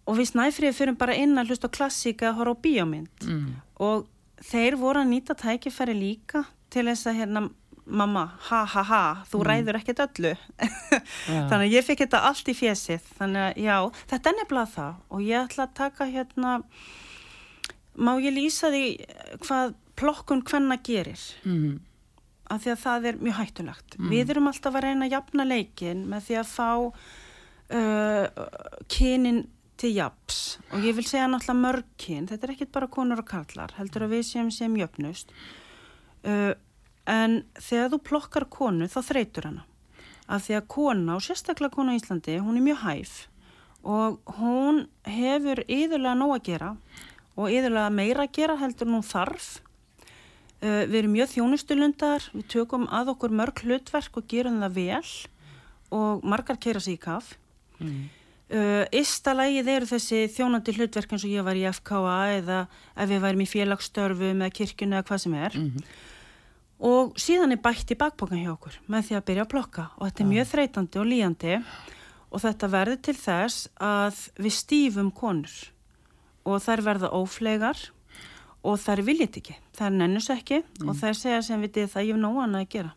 og við snæfriði fyrir bara inn að hlusta klassíka að horfa á bíómynd. Mm. og þeir voru að nýta tækifæri líka til þess að hérna mamma, ha ha ha, þú ræður ekkert öllu. Þannig að ég fikk þetta allt í fjesið þannig að já, þetta er nefnilega það. Og ég ætla að taka hérna má ég lýsa því hvað plokkun hvenna gerir? Mm. af því að það er mjög hættulegt. Við erum alltaf að reyna að jafna leikin með því að fá uh, kynin til japs og ég vil segja náttúrulega mörg kyn, þetta er ekkit bara konur og karlar, heldur að við séum sem jöfnust. Uh, en þegar þú plokkar konu þá þreytur hana. Af því að kona og sérstaklega kona í Íslandi, hún er mjög hæf og hún hefur yðurlega nóg að gera og yðurlega meira að gera heldur nú þarf. Uh, við erum mjög þjónustulundar, við tökum að okkur mörg hlutverk og gerum það vel og margar keira sig í kaf. Mm. Uh, Ista lagið eru þessi þjónandi hlutverk eins og ég var í FKA eða ef við værim í félagsstörfum eða kirkjunu eða hvað sem er. Og síðan er bætt í bakbókan hjá okkur með því að byrja að plokka. Og þetta er mjög þreytandi og líjandi. Og þetta verður til þess að við stífum konur. Og þær verða óflegar. Og þær viljit ekki, þær nennus ekki. Og þær segja sem við þið það ég nóg annað að gera.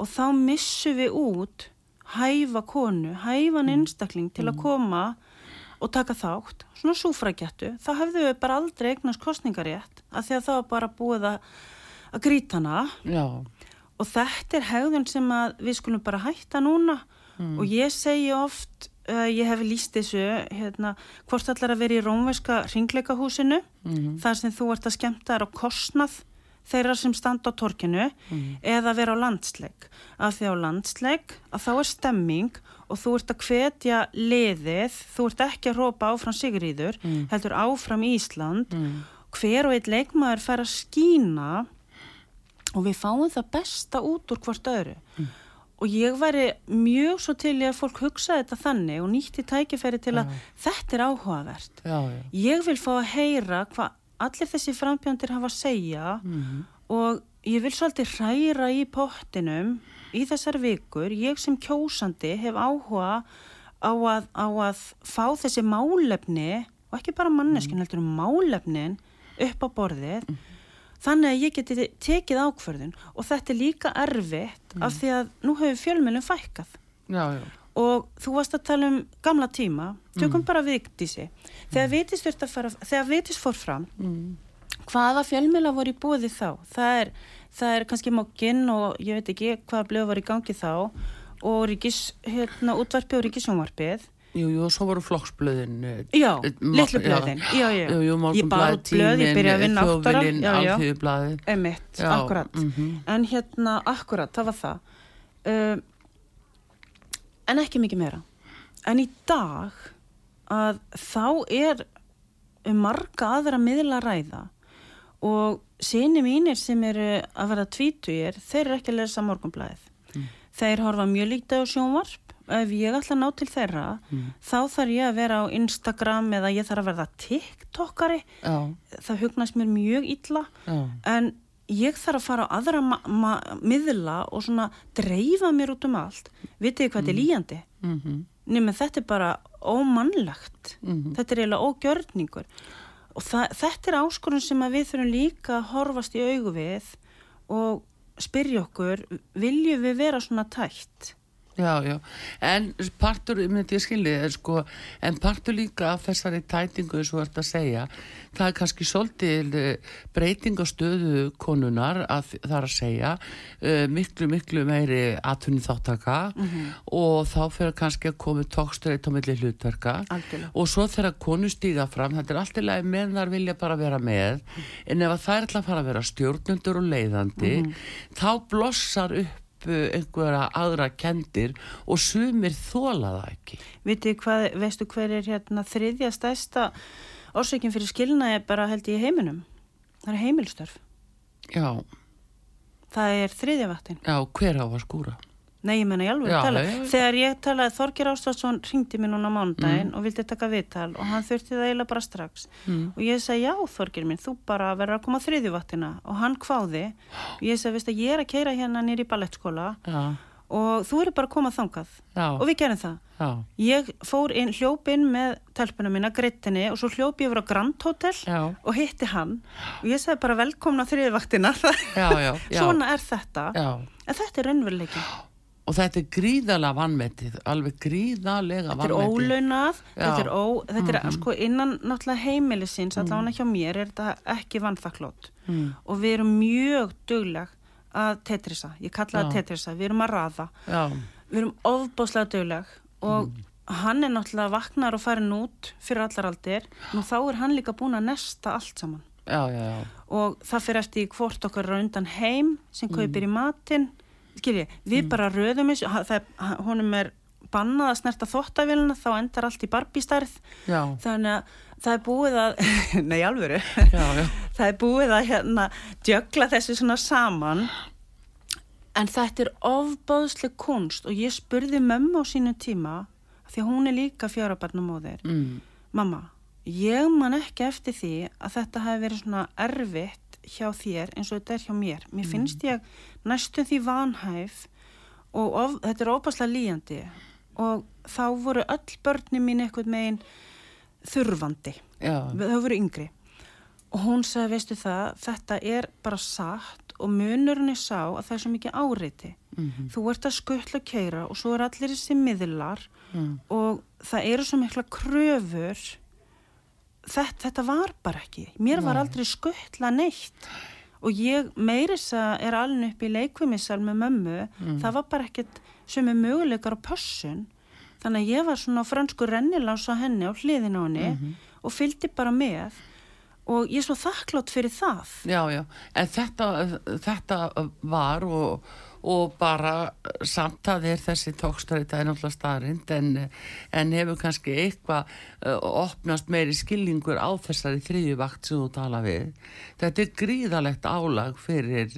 Og þá missum við út hæfa konu, hæfan einstakling til að koma og taka þátt, svona súfragettu. Þá hefðu við bara aldrei eignast kostningarétt af því að það var bara búið að, að grýta hana. Já. og þetta er hegðun sem við skulum bara hætta núna. Og ég segi oft uh, ég hef líst þessu hérna, hvort allar að vera í rómverska ringleikahúsinu þar sem þú ert að skemmta þær á kostnað þeirra sem standa á torkinu eða vera á landsleik. Af því á landsleik að þá er stemming og þú ert að hvetja liðið, þú ert ekki að rópa áfram Sigríður, heldur áfram Ísland. Hver og eitt leikmaður fær að skína og við fáum það besta út úr hvort öðru. Og ég væri mjög svo til að fólk hugsa þetta þannig og nýtti tækifæri til að þetta er áhugavert. Já, já. ég vil fá að heyra hvað allir þessi frambjöndir hafa að segja og ég vil svolítið hræra í pottinum í þessar vikur, ég sem kjósandi hef áhuga á að, á að fá þessi málefni og ekki bara manneskinn heldur um málefnin upp á borðið þannig að ég geti tekið ákförðun og þetta er líka erfitt af því að nú hefur fjölmjölum fækkað. Já, já. og þú varst að tala um gamla tíma. Tökum bara viktísi þegar vitis þurft að fara, þegar vitis fór fram hvaða fjölmjöla voru í búið þá? Það er, það er kannski mokkinn og ég veit ekki hvaða blöð var í gangi þá og ríkis, hérna, útvarpi og ríkisjónvarpið Jú, jú, og svo voru flokksblöðin. eh, Já, eh, litlu blöðin, já, já. Jú, jú, Ég bar út blöð, ég byrjaði að vinna átta ára, Þjóðvilin, já, já. Emitt, akkurat. mhm. En hérna, akkurat, það var það. Uh, en ekki mikið meira. En í dag að þá er um marga aðra miðla að ræða og síni mínir sem eru að vera tvítugir, þeir eru ekki að lesa morgunblæðið. Þeir horfa mjög lítið á sjónvarp. Ef ég ætla að ná til þeirra, þá þarf ég að vera á Instagram eða ég þarf að verða TikTokari. Já, Það hugnast mér mjög illa. Já. en ég þarf að fara á aðra miðla og svona dreifa mér út um allt. Vitið þið hvað þetta er líjandi? Mm nema þetta er bara ómannlegt. Mhm. þetta er eiginlega ógjörningur. Og þetta er áskorun sem við þurfum líka að horfast í augu við og spyrja okkur viljum við vera svona tætt Já, já, en partur, myndi ég skilji, er sko, en partur líka af þessari tætingu, og þú ert að segja, það er kannski svolítið eh, breyting á stöðu konunar að það er að segja, uh, miklu, miklu meiri atvinni þáttaka og þá fyrir kannski að komi tóksturreitt á milli hlutverka. Algjörlega. og svo þegar konu stíga fram, þetta er allt í lagi með þar vilja bara vera með, en ef að það er alltaf að fara að vera stjórnundur og leiðandi, þá blossar upp uh, einhverja aðra kendir og sumir þóla það ekki. Vitið hvað, veistu hver er hérna þriðja stærsta orsökin fyrir skilnaði bara held í heiminum? Það er heimilstörf. Já, Það er þriðja vaktin. já, hver á að skúra? Nei, ég menna ég alveg að tala. já. Þegar ég talaði, Þorgir Ástafsson ringdi mér núna mánudaginn og vildi taka viðtal og hann þurfti það eiginlega bara strax. Mm. Og ég sagði, já Þorgir minn, þú bara verður að koma á þriðju vaktina og hann kváði. Og ég sagði, veist að ég er að keira hérna nýri í ballettskóla Já, og þú eru bara að koma þangað. já, Og við gerum það. já, Ég fór inn, hljóp inn með telpuna mína, grittinni og svo hljóp ég yfir á Grand Hotel Já. og hitti hann og ég sagði bara velkomna já. Svona er þetta. En þetta er raunveruleikin. Og þetta er gríðalega vannmetið, alveg gríðalega Þetta er vannmetið. ólaunað, þetta er, ó, þetta er sko innan náttúrulega heimilisins, allavega hjá mér er þetta ekki vannþaklót Mm. og við erum mjög dugleg að tetrisa, ég kalla það tetrisa, við erum að raða, Já, við erum ofbáslega dugleg og Mm. hann er náttúrulega vaknar og farin út fyrir allar aldir, nú þá er hann líka búin að nesta allt saman já, já, já. og það fyrir eftir hvort okkar er á undan heim sem Mm. kaupir í matinn skilji, við bara röðum þessu honum er bannað að snerta þóttavélina þá endar allt í barbístærð Já, þannig að það er búið að nei alvöru. Já, já, það er búið að hérna djögla þessu svona saman. En þetta er ofbáðsleg kunst og ég spurði mömmu á sínu tíma því hún er líka fjárabarnamóðir mm. mamma, ég man ekki eftir því að þetta hafi verið svona erfitt hjá þér eins og þetta er hjá mér. Mér finnst ég næstum því vanhæf og of, þetta er ofbáslega líjandi og þá voru öll börnin mín eitthvað megin þurfandi. Já, þau voru yngri. Og hún sagði, veistu það, þetta er bara satt og munurinn er sá að það er svo mikið áreiti Mhm. þú ert að skuttla og keira og svo er allir þessi miðlar Mm. og það eru svo mikla kröfur þetta, þetta var bara ekki. Mér var aldrei skuttla neitt. Og ég meiris að er alveg upp í leikvimissal með mömmu. Mm. það var bara ekkert sem er möguleikar á pössun. Þannig að ég var svona fransku rennilás á henni á hliðin á henni Mhm. og fylgdi bara með. Og ég er svo þakklátt fyrir það. Já, já. En þetta, þetta var og, og bara samt að er þessi tókstrætt það er náttúrulega staðrind en, en hefur kannski eitthvað uh, opnast meiri skilningur á þessari þriðju vakt sem þú tala við. Þetta er gríðalegt álag fyrir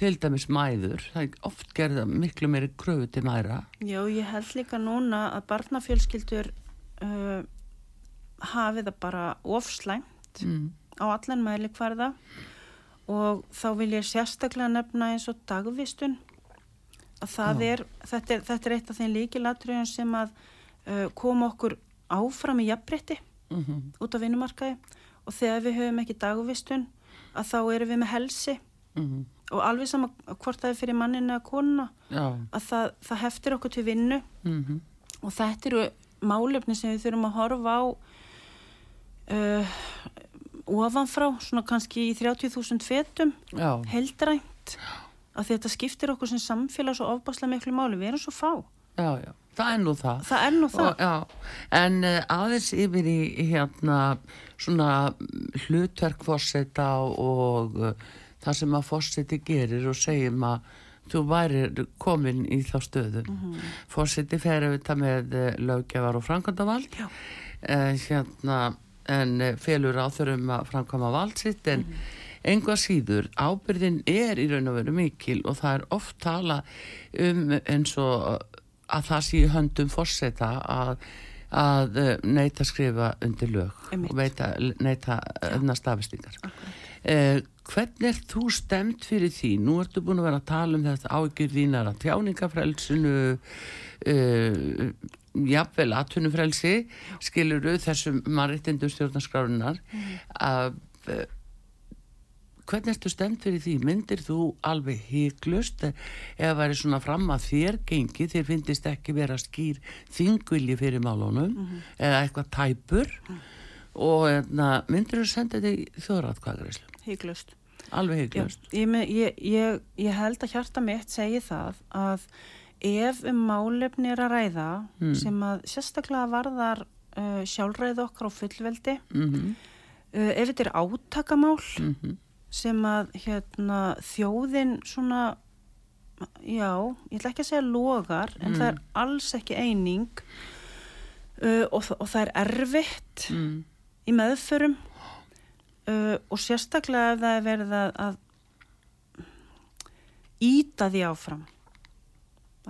til dæmis mæður. Það er oft gerða miklu meiri kröfu til mæra. Já, ég held líka núna að barnafjölskyldur uh, hafi það bara ofslæmt Mm. á allan mæli hverða og þá vil ég sérstaklega nefna eins og dagvistun. Að það er þetta, er, þetta er eitt af þeim líkilatriðum sem að uh, koma okkur áfram í jafnbreytti Mm út á vinnumarkaði. Og þegar við höfum ekki dagvistun að þá erum við með helsi. Mm. og alveg sama hvort það er fyrir manninu eða konuna að það, það heftir okkur til vinnu. Mm og þetta eru málefni sem við þurfum að horfa á uh, ofanfrá, svona kannski í 30.000 fetum, Já. heldrænt að þetta skiptir okkur sem samfélag svo ofbáslega miklu máli, við erum svo fá Já, já. Það er nú það. það er nú það Og, en uh, aðeins yfir í hérna svona hlutverk fórseta og uh, það sem að fórseti gerir og segjum að þú væri komin í þá stöðu. Mm Fórseti fer auðvitað með uh, lögjafar og framkvæmdavald Já. hérna, en uh, felur áþurum að framkvæma vald sitt en mm Enga síður, ábyrðin er í raun og veru mikil og það er oft tala um eins og að það sé höndum fórseta að, að eh, neita að skrifa undir lög Einmitt. og veita, neita öfna stafistingar. Eh, hvernig er þú stemt fyrir því? Nú ertu búin að vera að tala um þetta ágjur þínar að tjáningafrelsinu, uh, jafnvel atvinnufrelsi, skilur þessum mannréttindum stjórnarskrárunar að uh, hvernig ertu stemt fyrir því? Myndir þú alveg hygglust eða væri svona fram að þér gengi þér finnist ekki vera skýr þingvilji fyrir málunum Mhm. eða eitthvað tæpur og hérna, myndir þú senda þetta í þjóðratkvæðgræslu? Hygglust. Alveg Já, hygglust. ég, ég, ég, ég held að hjarta mitt segi það að ef um málefni er að ræða Mm. sem að sérstaklega varðar uh, sjálfræð okkar á fullveldi Mm uh, ef þetta er átakamál -hmm. sem að hérna, þjóðin svona já, ég ætla ekki að segja logar en Mm. það er alls ekki eining uh, og, og það er erfitt Mm. í meðförum uh, og sérstaklega ef það er verið að, að íta því áfram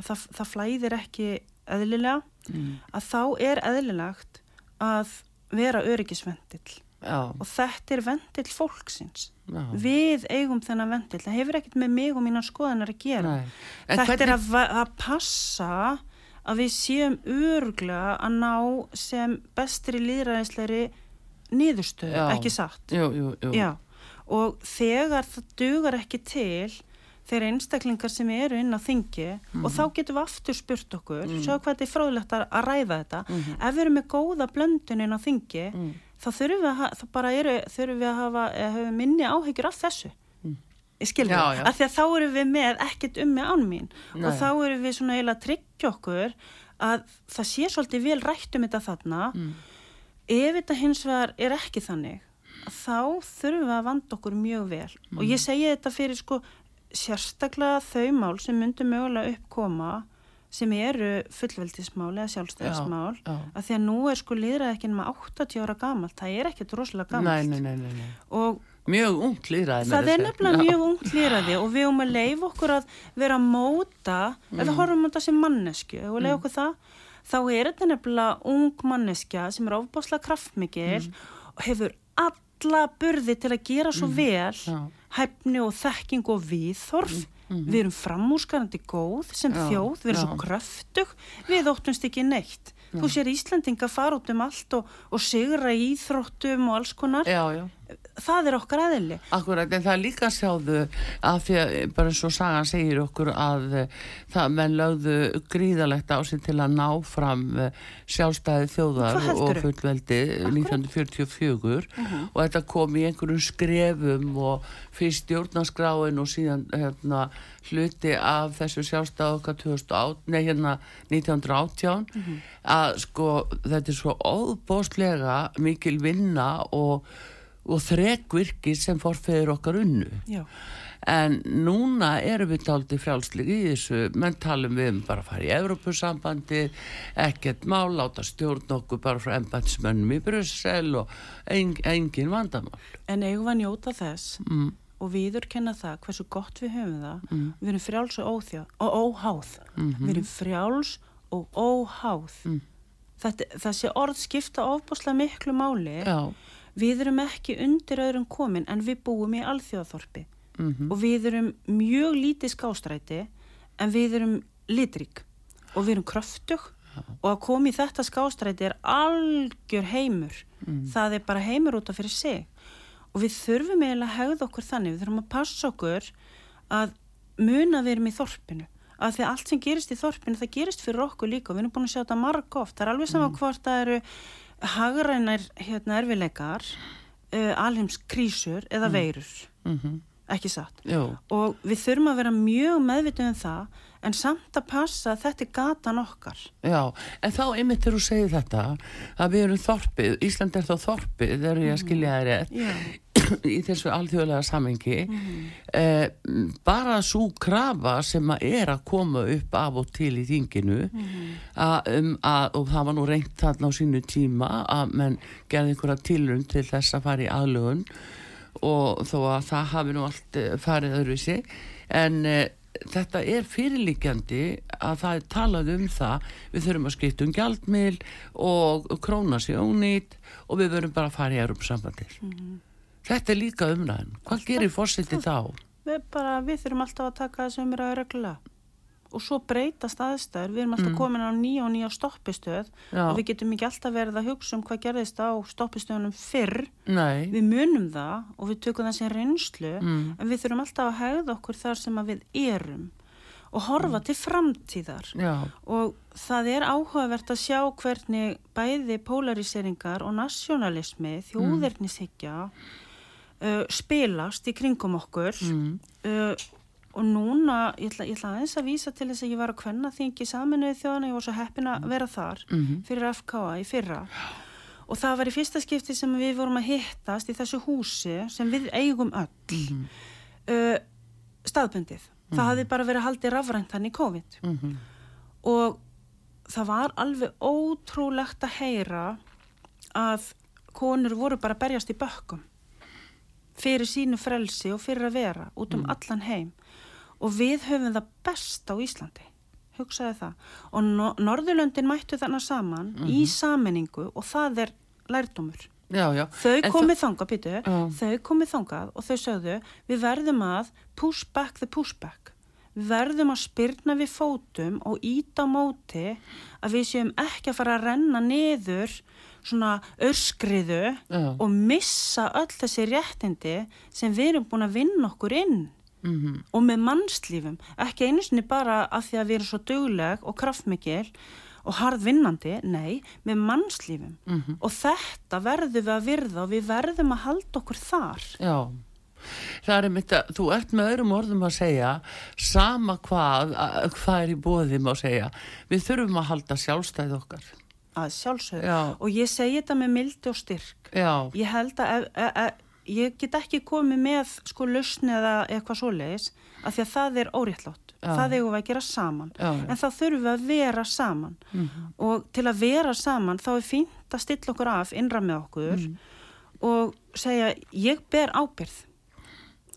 að það, það flæðir ekki eðlilega Mm. að þá er eðlilegt að vera öryggisvendill og þetta er vendill fólksins já. við eigum þennan vendill það hefur ekkert með mig og mínar skoðanar að gera þetta er hvernig- að, va- að passa að við séum öruglega að ná sem bestri líðræðisleiri niðurstöðu, Já. ekki satt Jú, jú, jú. Og þegar það dugar ekki til þeir einstaklingar sem eru inn á þingi Mhm. og þá getum við aftur spurt okkur sjá hvað þetta er fróðlegt að, ræða þetta Mhm. ef við erum með góða blöndun inn á þingi Mm. þá þurfum við að, eru, þurfum við að hafa, hafa minni áhyggjur af þessu Mm. Já, já. af því að þá erum við með ekkert um með án mín Nei. og þá erum við svona eiginlega að tryggja okkur að það sé svolítið vel rætt um þetta þarna Mm. ef þetta hins vegar er ekki þannig þá þurfum við að vanda okkur mjög vel og Mm. ég segi þetta fyrir sko sérstaklega þau mál sem myndu mögulega uppkoma sem eru fullveldismál eða sjálfstæðismál Já, já. að því að nú er sko liðrað ekki nema 80 ára gamalt, það er ekkert rosalega gamalt. nei, nei, nei, og Mjög ungt líðræði það er nefnilega mjög ungt líðræði og við um að leifa okkur að vera að móta ef við horfum á þetta sem mannesku og leifa okkur það, þá er þetta nefnilega ung manneskja sem er ofbáslega kraftmikil og hefur alla burði til að gera svo vel Já. hæfni og þekking og viðþorf við erum framúskarandi góð sem Já, þjóð, við erum já. svo kröftug við óttumst ekki neitt þú sér Íslandinga fara út um allt og, og sigra í íþróttum og alls konar Já, já. Það er okkar aðili. Akkurat, en það líka sjáðu að því að bara eins og sagan segir okkur að eh, það menn lögðu gríðalegt á sig til að ná fram eh, sjálfstæði þjóðar og fullveldi 1944 og þetta kom í einhverjum skrefum og fyrst stjórnarskráin og síðan hérna, hluti af þessu sjálfstæði okkar 2008, nei hérna 1918 að sko þetta er svo óbóstlega mikil vinna og og þrekvirki sem forfeyður okkar unnu. Já. En núna erum við taldi frjálslegi í þessu, menn talum við um bara að fara í Evrópusambandi, ekkert mál, láta stjórn okkur bara frá embatsmönnum í Brussel og en, engin vandamál. En eigum við að njóta þess Mm. og viðurkenna það hversu gott við höfum það. Við erum frjáls og, óþjá, og óháð. Mhm. Við erum frjáls og óháð. Mm. Þetta, þessi orð skipta ofbúslega miklu máli. Já, Við erum ekki undir öðrum komin en við búum í alþjóðaþorpi. mm Og við erum mjög lítið skástræti en við erum litrík. Og við erum kröftug. Og að koma í þetta skástræti er algjör heimur. Það er bara heimur út af fyrir sig. Og við þurfum eiginlega að hegða okkur þannig. Við þurfum að passa okkur að muna við erum í þorpinu. Að því að allt sem gerist í þorpinu, það gerist fyrir okkur líka. og Við erum búin að sjá þetta marg oft. Það er alveg sama hvort það eru hagrænar hérna, erfileikar, uh, alheims krísur eða veirur. mm Ekki satt. já, Og við þurfum að vera mjög meðvitið um það en samt að passa að þetta er gatan okkar. já. En þá einmitt þegar þú segir þetta, að við erum þorpið, Ísland er þá þorpið, þegar ég að skilja þér rétt. Í þessu alþjóðlega samengi eh, bara svo krafa sem að er að koma upp af og til í þinginu að, um, að, og það var nú reynt þarna á sínu tíma að menn gerði einhverja tilrund til þess að fara í aðlugun og þó að það hafi nú allt eh, farið öðruvísi. En eh, þetta er fyrirlíkjandi að það er talað um það. Við þurfum að skipta um gjaldmil og króna sér ónýtt og við verum bara að fara í Europasambandið Þetta er líka umræðin. Hvað gerir fórseti þá? Við, bara, við þurfum alltaf að taka þessu umræðu reglulega. Og svo breytast aðstæður, við erum alltaf komin á nýja og nýja stoppistöð. Já. og við getum ekki alltaf verið að hugsa um hvað gerðist á stoppistöðunum fyrr. Nei, við munum það og við tökum sem reynslu. Mm. en við þurfum alltaf að hegða okkur þar sem við erum. Og horfa til framtíðar. Já, og það er áhugavert að sjá hvernig bæði polariseringar og nasjonalismi, þjóðernishyggja uh, spilast í kringum okkur mm. uh, og núna, ég ætla, ég ætla aðeins að vísa til þess að ég var að kvenna þingi saminuði þjóðana, ég var svo heppin að vera þar Mhm. fyrir FKA í fyrra og það var í fyrsta skipti sem við vorum að hittast í þessu húsi sem við eigum öll Mhm. uh, staðbundið það hafði bara verið haldið rafrænt hann í COVID Mhm. og það var alveg ótrúlegt að heyra að konur voru bara að berjast í bökkum fyrir sínu frelsi og fyrir að vera út um allan heim og við höfum það best á Íslandi hugsaði það og no Norðurlöndin mættu þarna saman í sammenningu og það er lærdómur já, já. Þau komið þangað, Já. þau komið þangað og þau sögðu, við verðum að push back the pushback. Við verðum að spyrna við fótum og íta á móti að við séum ekki að fara að renna niður svona örskriðu Já. og missa öll þessi réttindi sem við erum búin að vinna okkur inn Mhm. og með mannslífum, ekki einu sinni bara af því að við erum svo dugleg og kraftmikil og harðvinnandi, nei, með mannslífum Mhm. og þetta verðum við að virða og við verðum að halda okkur þar. Já, það er mitt að þú ert með öðrum orðum að segja sama hvað, að- hvað er í bóðum að segja. Við þurfum að halda sjálfstæð okkar. Að sjálfsögðu. Já. Og ég segi þetta með mildi og styrk. Já, Ég held að ef, ef, ef, ég get ekki komið með sko lausni eða eitthvað svoleiðis af því að það er óréttlátt. Já. Það eigum við að gera saman. Já. En þá þurfum við að vera saman. Og til að vera saman þá er fínt að stilla okkur af innra með okkur og segja ég ber ábyrð.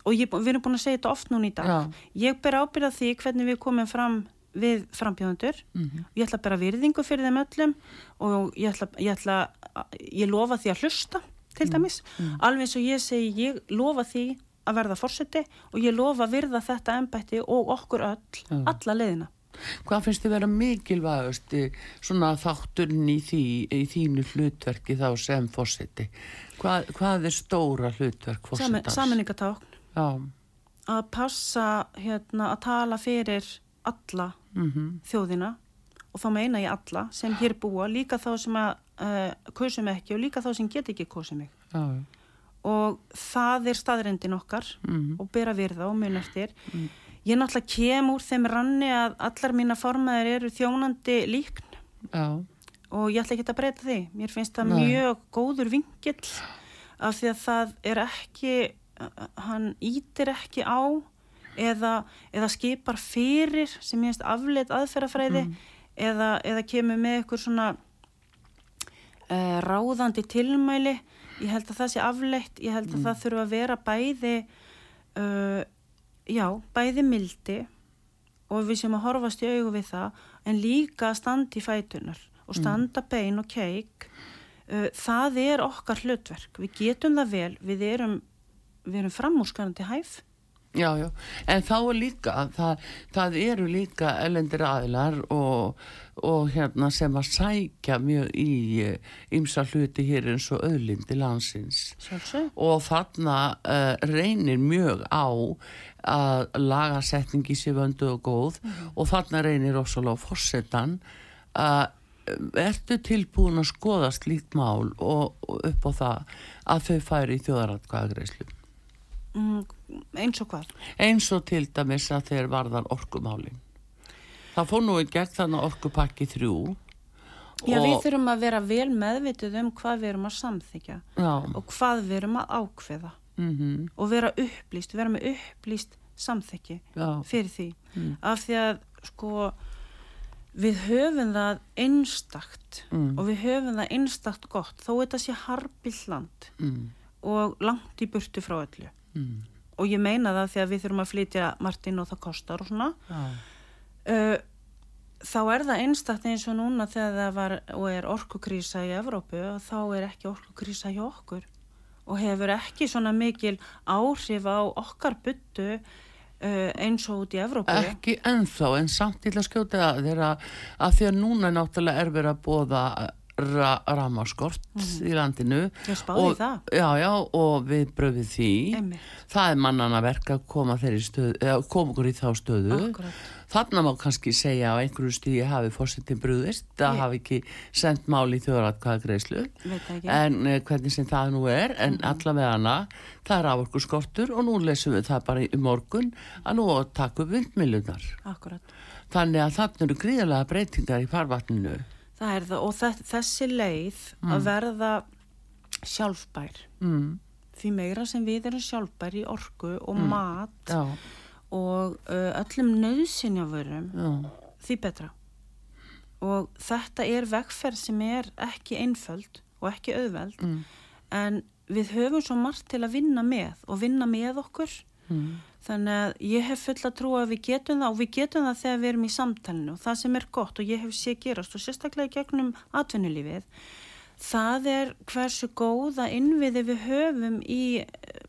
Og ég, við erum búin að segja þetta oft núna í dag. Já. Ég ber ábyrð af því hvernig við komum fram við frambjóðundur. Mhm. Ég ætla að bera virðingu fyrir þeim öllum og ég ætla, ég ætla ég lofa því að hlusta til dæmis. Alveg eins og ég segi, ég lofa því að verða fórseti og ég lofa að virða þetta embætti og okkur öll, Já. alla leiðina. hvað finnst þið vera mikilvægust í svona þátturinn í, því, í þínu hlutverki þá sem fórseti? Hvað, hvað er stóra hlutverk fórsetans? saminningatákn, Já, að passa hérna að tala fyrir alla mhm, þjóðina og þá meina ég alla sem hér búa, líka þá sem að uh, kusum ekki og líka þá sem get ekki kusum mig. já, og það er staðrendin okkar Mhm. og bera virða og mun eftir ég náttúrulega kem úr þeim ranni að allar mína formaðir eru þjónandi líkn já. og ég ætla ekki að breyta því mér finnst það Nei. mjög góður vingill af því að það er ekki hann ítir ekki á eða, eða skipar fyrir sem ég finnst afleitt aðferðafræði eða, eða kemur með eitthvað svona uh, ráðandi tilmæli. Ég held að það sé afleitt. Ég held að það þurfa að vera bæði uh, já, bæði mildi og við sem að horfast í augu við það en líka að standa í fætunar og standa bein og keik. Uh, það er okkar hlutverk. Við getum það vel, við erum við erum framúskarandi hæf. Já, já, en þá er líka, það, það eru líka elendir aðilar og, og hérna sem að sækja mjög í ymsa hluti hér eins og öðlindi landsins. Sjálfsög og þarna uh, reynir mjög á að lagasetningi sé vöndu og góð. Og þarna reynir også á fórsetan að ertu tilbúin að skoða slíkt mál og, og upp á það að þau færi í þjóðaratkvæðagreislu mm, eins og hvað? Eins og til dæmis að þeir varðan orkumálin það fór nú í gegn þannig orkupakki þrjú Já, við þurfum að vera vel meðvitið um hvað við erum að samþykja já, og hvað við erum að ákveða. Mm og vera upplýst, vera með upplýst samþykki já, fyrir því. Af því að sko við höfum það einstakt Mm. og við höfum það einstakt gott þó þetta sé harbill land mm, og langt í burtu frá öllu mm, og ég meina það því að við þurfum að flytja Martin og það kostar og svona. Já, uh, þá er það einstakt eins og núna þegar það var og er orkukrísa í Evrópu og þá er ekki orkukrísa hjá okkur. Og hefur ekki svona mikil áhrif á okkar byttu eins og út í Evrópu. Ekki ennþá, en samt til að skjóta þeirra að því að núna náttúrulega er verið að bóða ra ramaskort í landinu Mhm. Ég spáði og. Já, já, og við bröfið því Einmitt. það er mannana verk að koma stöðu, eða koma okkur í þá stöðu Akkúrat. þarna má kannski segja á einhverju stíði hafi fórsetin brúðist, það hafi ekki sendt máli í þjóðratkvæða greiðslu Veit það ekki. en uh, hvernig sem það nú er en Mhm. allavega hana, það er af okkur skortur og nú lesum við það bara í morgun að nú upp vindmilunar Akkurat. þannig að þarna eru gríðarlega breytingar í farvatninu Það er það og þess, þessi leið að verða sjálfbær. mm. Því meira sem við erum sjálfbær í orku og mat já, og uh, öllum nöðsynjavörum, já, því betra. Og þetta er vegferð sem er ekki einföld og ekki auðveld mm. en við höfum svo margt til að vinna með og vinna með okkur Mm. Þannig að ég hef fulla trú að við getum það og við getum það þegar við erum í samtalenu og það sem er gott og ég hef sé gerast og sérstaklega gegnum atvinnulífið það er hversu góða innviði við höfum í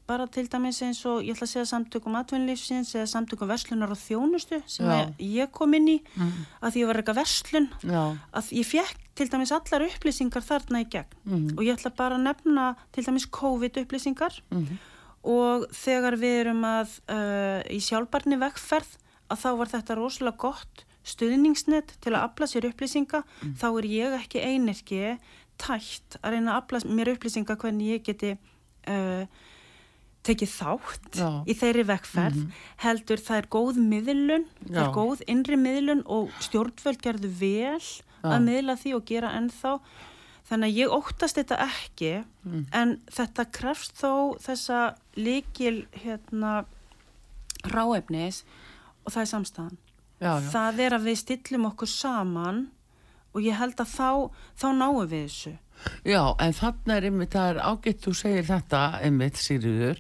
bara til dæmis eins og ég ætla að segja samtökum atvinnulífsins eða samtökum verslunar og þjónustu sem Já. ég, kom inn í Mm. að ég var eitthvað verslun já, að ég fekk til dæmis allar upplýsingar þarna í gegn Mhm. og ég ætla bara að nefna til dæmis COVID upplýsingar Mhm. Og þegar við erum að uh, í sjálfbarni vegferð að þá var þetta rosalega gott stuðningsnet til að afla sér upplýsinga Mm. þá er ég ekki einirki tætt að reyna að afla mér upplýsinga hvernig ég geti uh, tekið þátt Já. Í þeirri vegferð heldur það er góð miðlun það Já. er góð innri miðlun og stjórnvöld gerðu vel að miðla því og gera ennþá þannig að ég óttast þetta ekki Mm. en þetta krefst þó þessa líkil hérna ráefnis og það er samstæðan já, já. það er að við stillum okkur saman og ég held að þá þá náum við þessu Já, en þarna er einmitt, það er ágætt þú segir þetta einmitt, Sigriður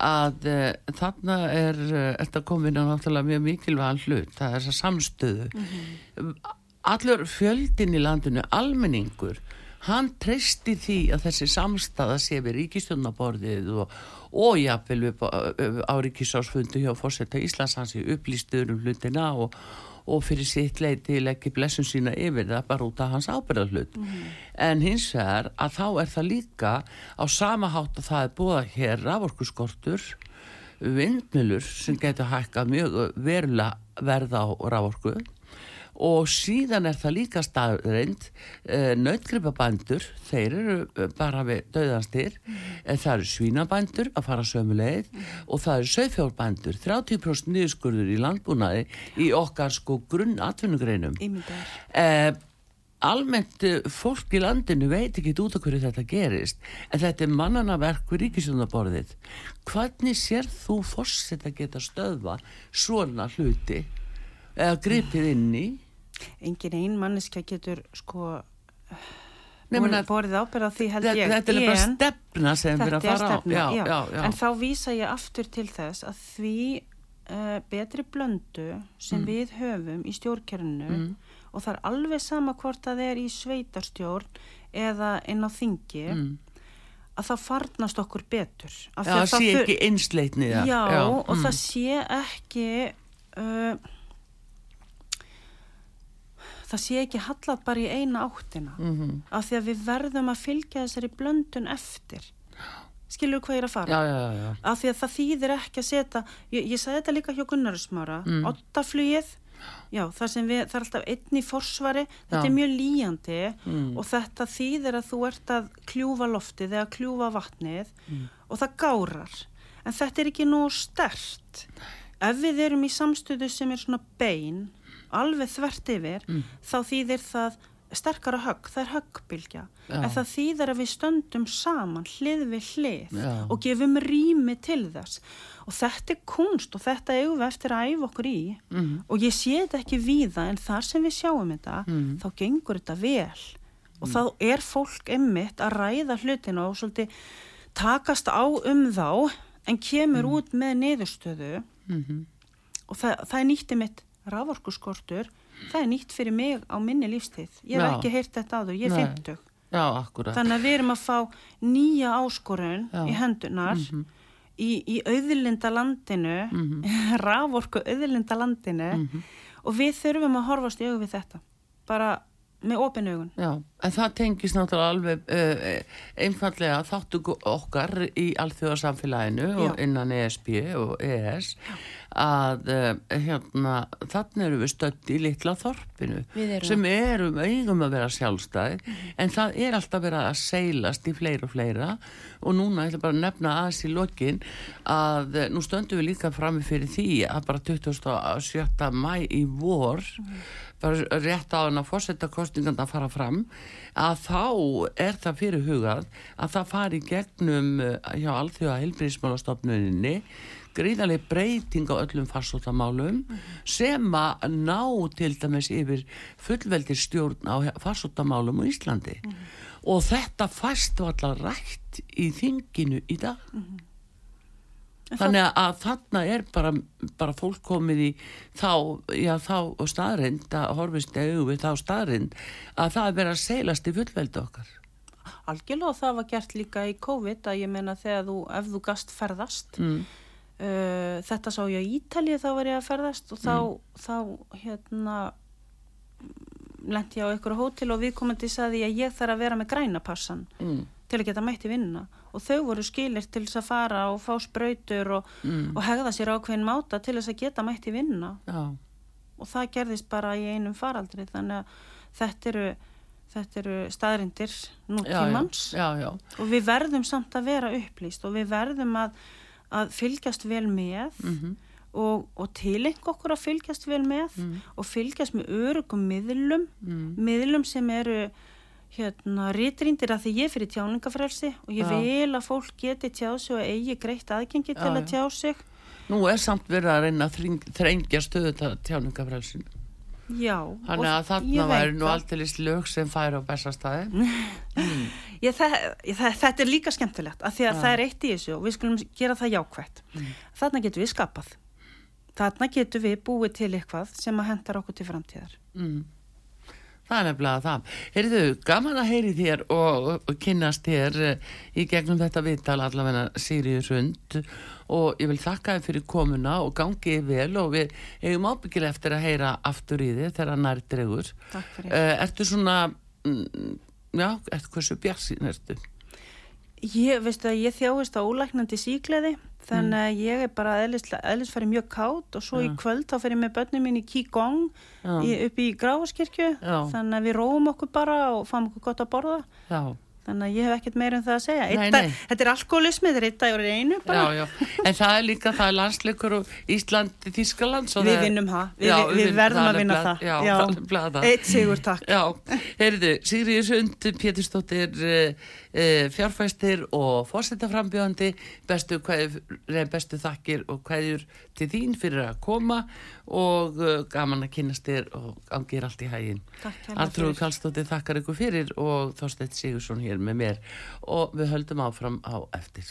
að uh, þarna er uh, þetta komin á náttúrulega mjög mikilvægan hlut það er þessa samstöðu allur fjöldin í landinu almenningur, hann treysti því að þessi samstaða sé við ríkistjónaborðið og, og jafnvel upp á, ríkisásfundu hjá fórsetta Íslands hans í upplýstuður um hlutina og, og fyrir sitt leiti leggja blessun sína yfir það bara út af hans ábyrðarhlut en hins vegar að þá er það líka á sama hátt að það er búið hér raforkuskortur vindmilur sem getur hækkað mjög verulega verða á raforku og síðan er það líka staðreind uh, nautgripabændur þeir eru eh, bara við döðanstir en það eru svínabændur að fara sömu leið og það eru sögfjórbændur 30% niðurskurður í landbúnaði í okkar sko grunn atvinnugreinum uh, almennt eh, fólk í landinu veit ekki út af hverju þetta gerist en þetta er mannana verk við ríkisjónaborðið hvernig sér þú fórsett að geta stöðva svona hluti eða gripið inn í engin ein manneskja getur sko Nei, borið, meina, borið ábyrð á því held ég þetta er bara stefna sem við erum að fara stefna, á já, já, já. En þá vísa ég aftur til þess að því uh, betri blöndu sem Mm. við höfum í stjórnkerfinu og það er alveg sama hvort það er í sveitarstjórn eða inn á þingi Mm. að það farnast okkur betur. Að það sé þur- ekki einsleitni og mm. það sé ekki uh, það sé ekki hallað bara í eina áttina Mhm. af því að við verðum að fylgja þessari blöndun eftir skilur hvað ég er að fara já, já, já, af því að það þýðir ekki að setja ég, ég sagði þetta líka hjá Gunnarsmára mm. ottaflugið já, það, sem við, það er alltaf einn í forsvari þetta er mjög líjandi Mm. og þetta þýðir að þú ert að kljúfa loftið eða kljúfa vatnið Mm. og það gárar en þetta er ekki nóg stert ef við erum í samstöðu sem er svona bein alveg þvert yfir Mm. þá þýðir það sterkara högg, það er höggbylgja en það þýðir að við stöndum saman hlið við hlið Já. og gefum rými til þess og þetta er kunst og þetta eigum við eftir að æfa okkur í Mhm. og ég sé þetta ekki víða en þar sem við sjáum þetta Mhm. þá gengur þetta vel og þá er fólk emmitt að ræða hlutina og svolítið takast á um þá en kemur út með niðurstöðu Mhm. og það, það er nýtt mitt raforkuskortur það er nýtt fyrir mig á minni lífstíð ég hef Já. ekki heyrt þetta áður, ég er Nei. 50 já, akkurat þannig að við erum að fá nýja áskorun Já. í hendunar Mhm. í, í auðlinda landinu, Mhm. raforku auðlinda landinu og við þurfum að horfast í augu við þetta, bara með opin augun. Já, en það tengist náttúrulega alveg uh, einfallega þáttu okkar í alþjóðarsamfélaginu og Já. innan ESB og ES að uh, hérna, þannig erum við stödd í litla þorpinu erum. sem erum eigum að vera sjálfstæð en það er alltaf verið að seilast í fleira og fleira og núna ég ætla bara að nefna aðeins í lokin að uh, nú stöndum við líka frammi fyrir því að bara 27. mæ í vor bara rétt á hann að fórsetta kostinganda að fara fram að þá er það fyrir hugað að það fari gegnum uh, hjá alþjóða heilbríðismálastofnuninni gríðarlega breyting á öllum farsóttamálum sem að ná til dæmis yfir fullveldir stjórn á farsóttamálum á Íslandi og þetta fæst var allar rætt í þinginu í dag Þannig að þarna er bara, bara fólk komið í þá, já, þá staðrind að horfist auðvitað við þá staðrind að það er verið að seilast í fullveldi okkar. Algjörlega og það var gert líka í COVID að ég meina þegar þú, ef þú gast ferðast, Mm. Uh, þetta sá ég á Ítalið þá var ég að ferðast og þá, þá hérna lendi ég á einhverju hótel og viðkomandi saði að ég þarf að vera með grænapassan Mm. til að geta mætti vinna og þau voru skilir til þess að fara og fá sprautur og, Mm. og hegða sér ákveðin máta til þess að geta mætti vinna Já, og það gerðist bara í einum faraldri þannig að þetta eru, þetta eru staðrindir já, og við verðum samt að vera upplýst og við verðum að, að fylgjast vel með Mhm. og, og tileng okkur að fylgjast vel með og fylgjast með örugum miðlum, Mm. miðlum sem eru hérna rítrindir að því ég fyrir tjáningafrelsi og ég Já. vil að fólk geti tjá sig og eigi greitt aðgengi til Já, að já. tjá sig Nú er samt verið að reyna að þrengja stöðu tjáningafrælsinu. Já, Þannig að þarna væri nú aldeilis lög sem færi á bestastæði. Það, þetta er líka skemmtilegt af því að það er eitt í þessu og við skulum gera það jákvætt. Þarna getum við skapað. Þarna getum við búið til eitthvað sem að hendar okkur til framtíðar. Mm. Það er nefnilega það. Heyrðu, gaman að heyri þér og, kynnast þér eh, í gegnum þetta viðtal allavega Sýriður Sund og ég vil þakka þér fyrir komuna og gangi vel og við eigum ábyggilega eftir að heyra aftur í þið þegar nær dregur. Takk fyrir. Uh, ertu svona, mm, já, ertu hversu bjarsinn ertu? Ég, veistu að ég þjáist á ólæknandi síkleði þannig að ég er bara eðlisfæri mjög kátt og svo í kvöld þá fer ég með börnum mín í Qigong Já. í, upp í Gráaskirkju Já. þannig að við róum okkur bara og fáum okkur gott að borða Já, þannig að ég hef ekkert meira um það að segja Nei, dag- nei. Þetta er alkoholismi, þetta er eitt dagur einu bara já, já. En það er líka, það er landsleikur og Íslandi, Þískaland. Við er- vinnum það, við, Já, við, við verðum að vinna nefnilega- það Já, það. Eitt sigur takk heyrðu, Sigriður Sund, Pétursdóttir, uh, uh, fjárfæstir og fórsetaframbjóðandi, bestu, bestu þakkir og hverjur til þín fyrir að koma og uh, gaman að kynast þér og gangir allt í hægin. Fyrir. Kallstóttir þakkar ykkur fyrir og Þorsteinn Sigursson hér með mér og við höldum áfram á eftir.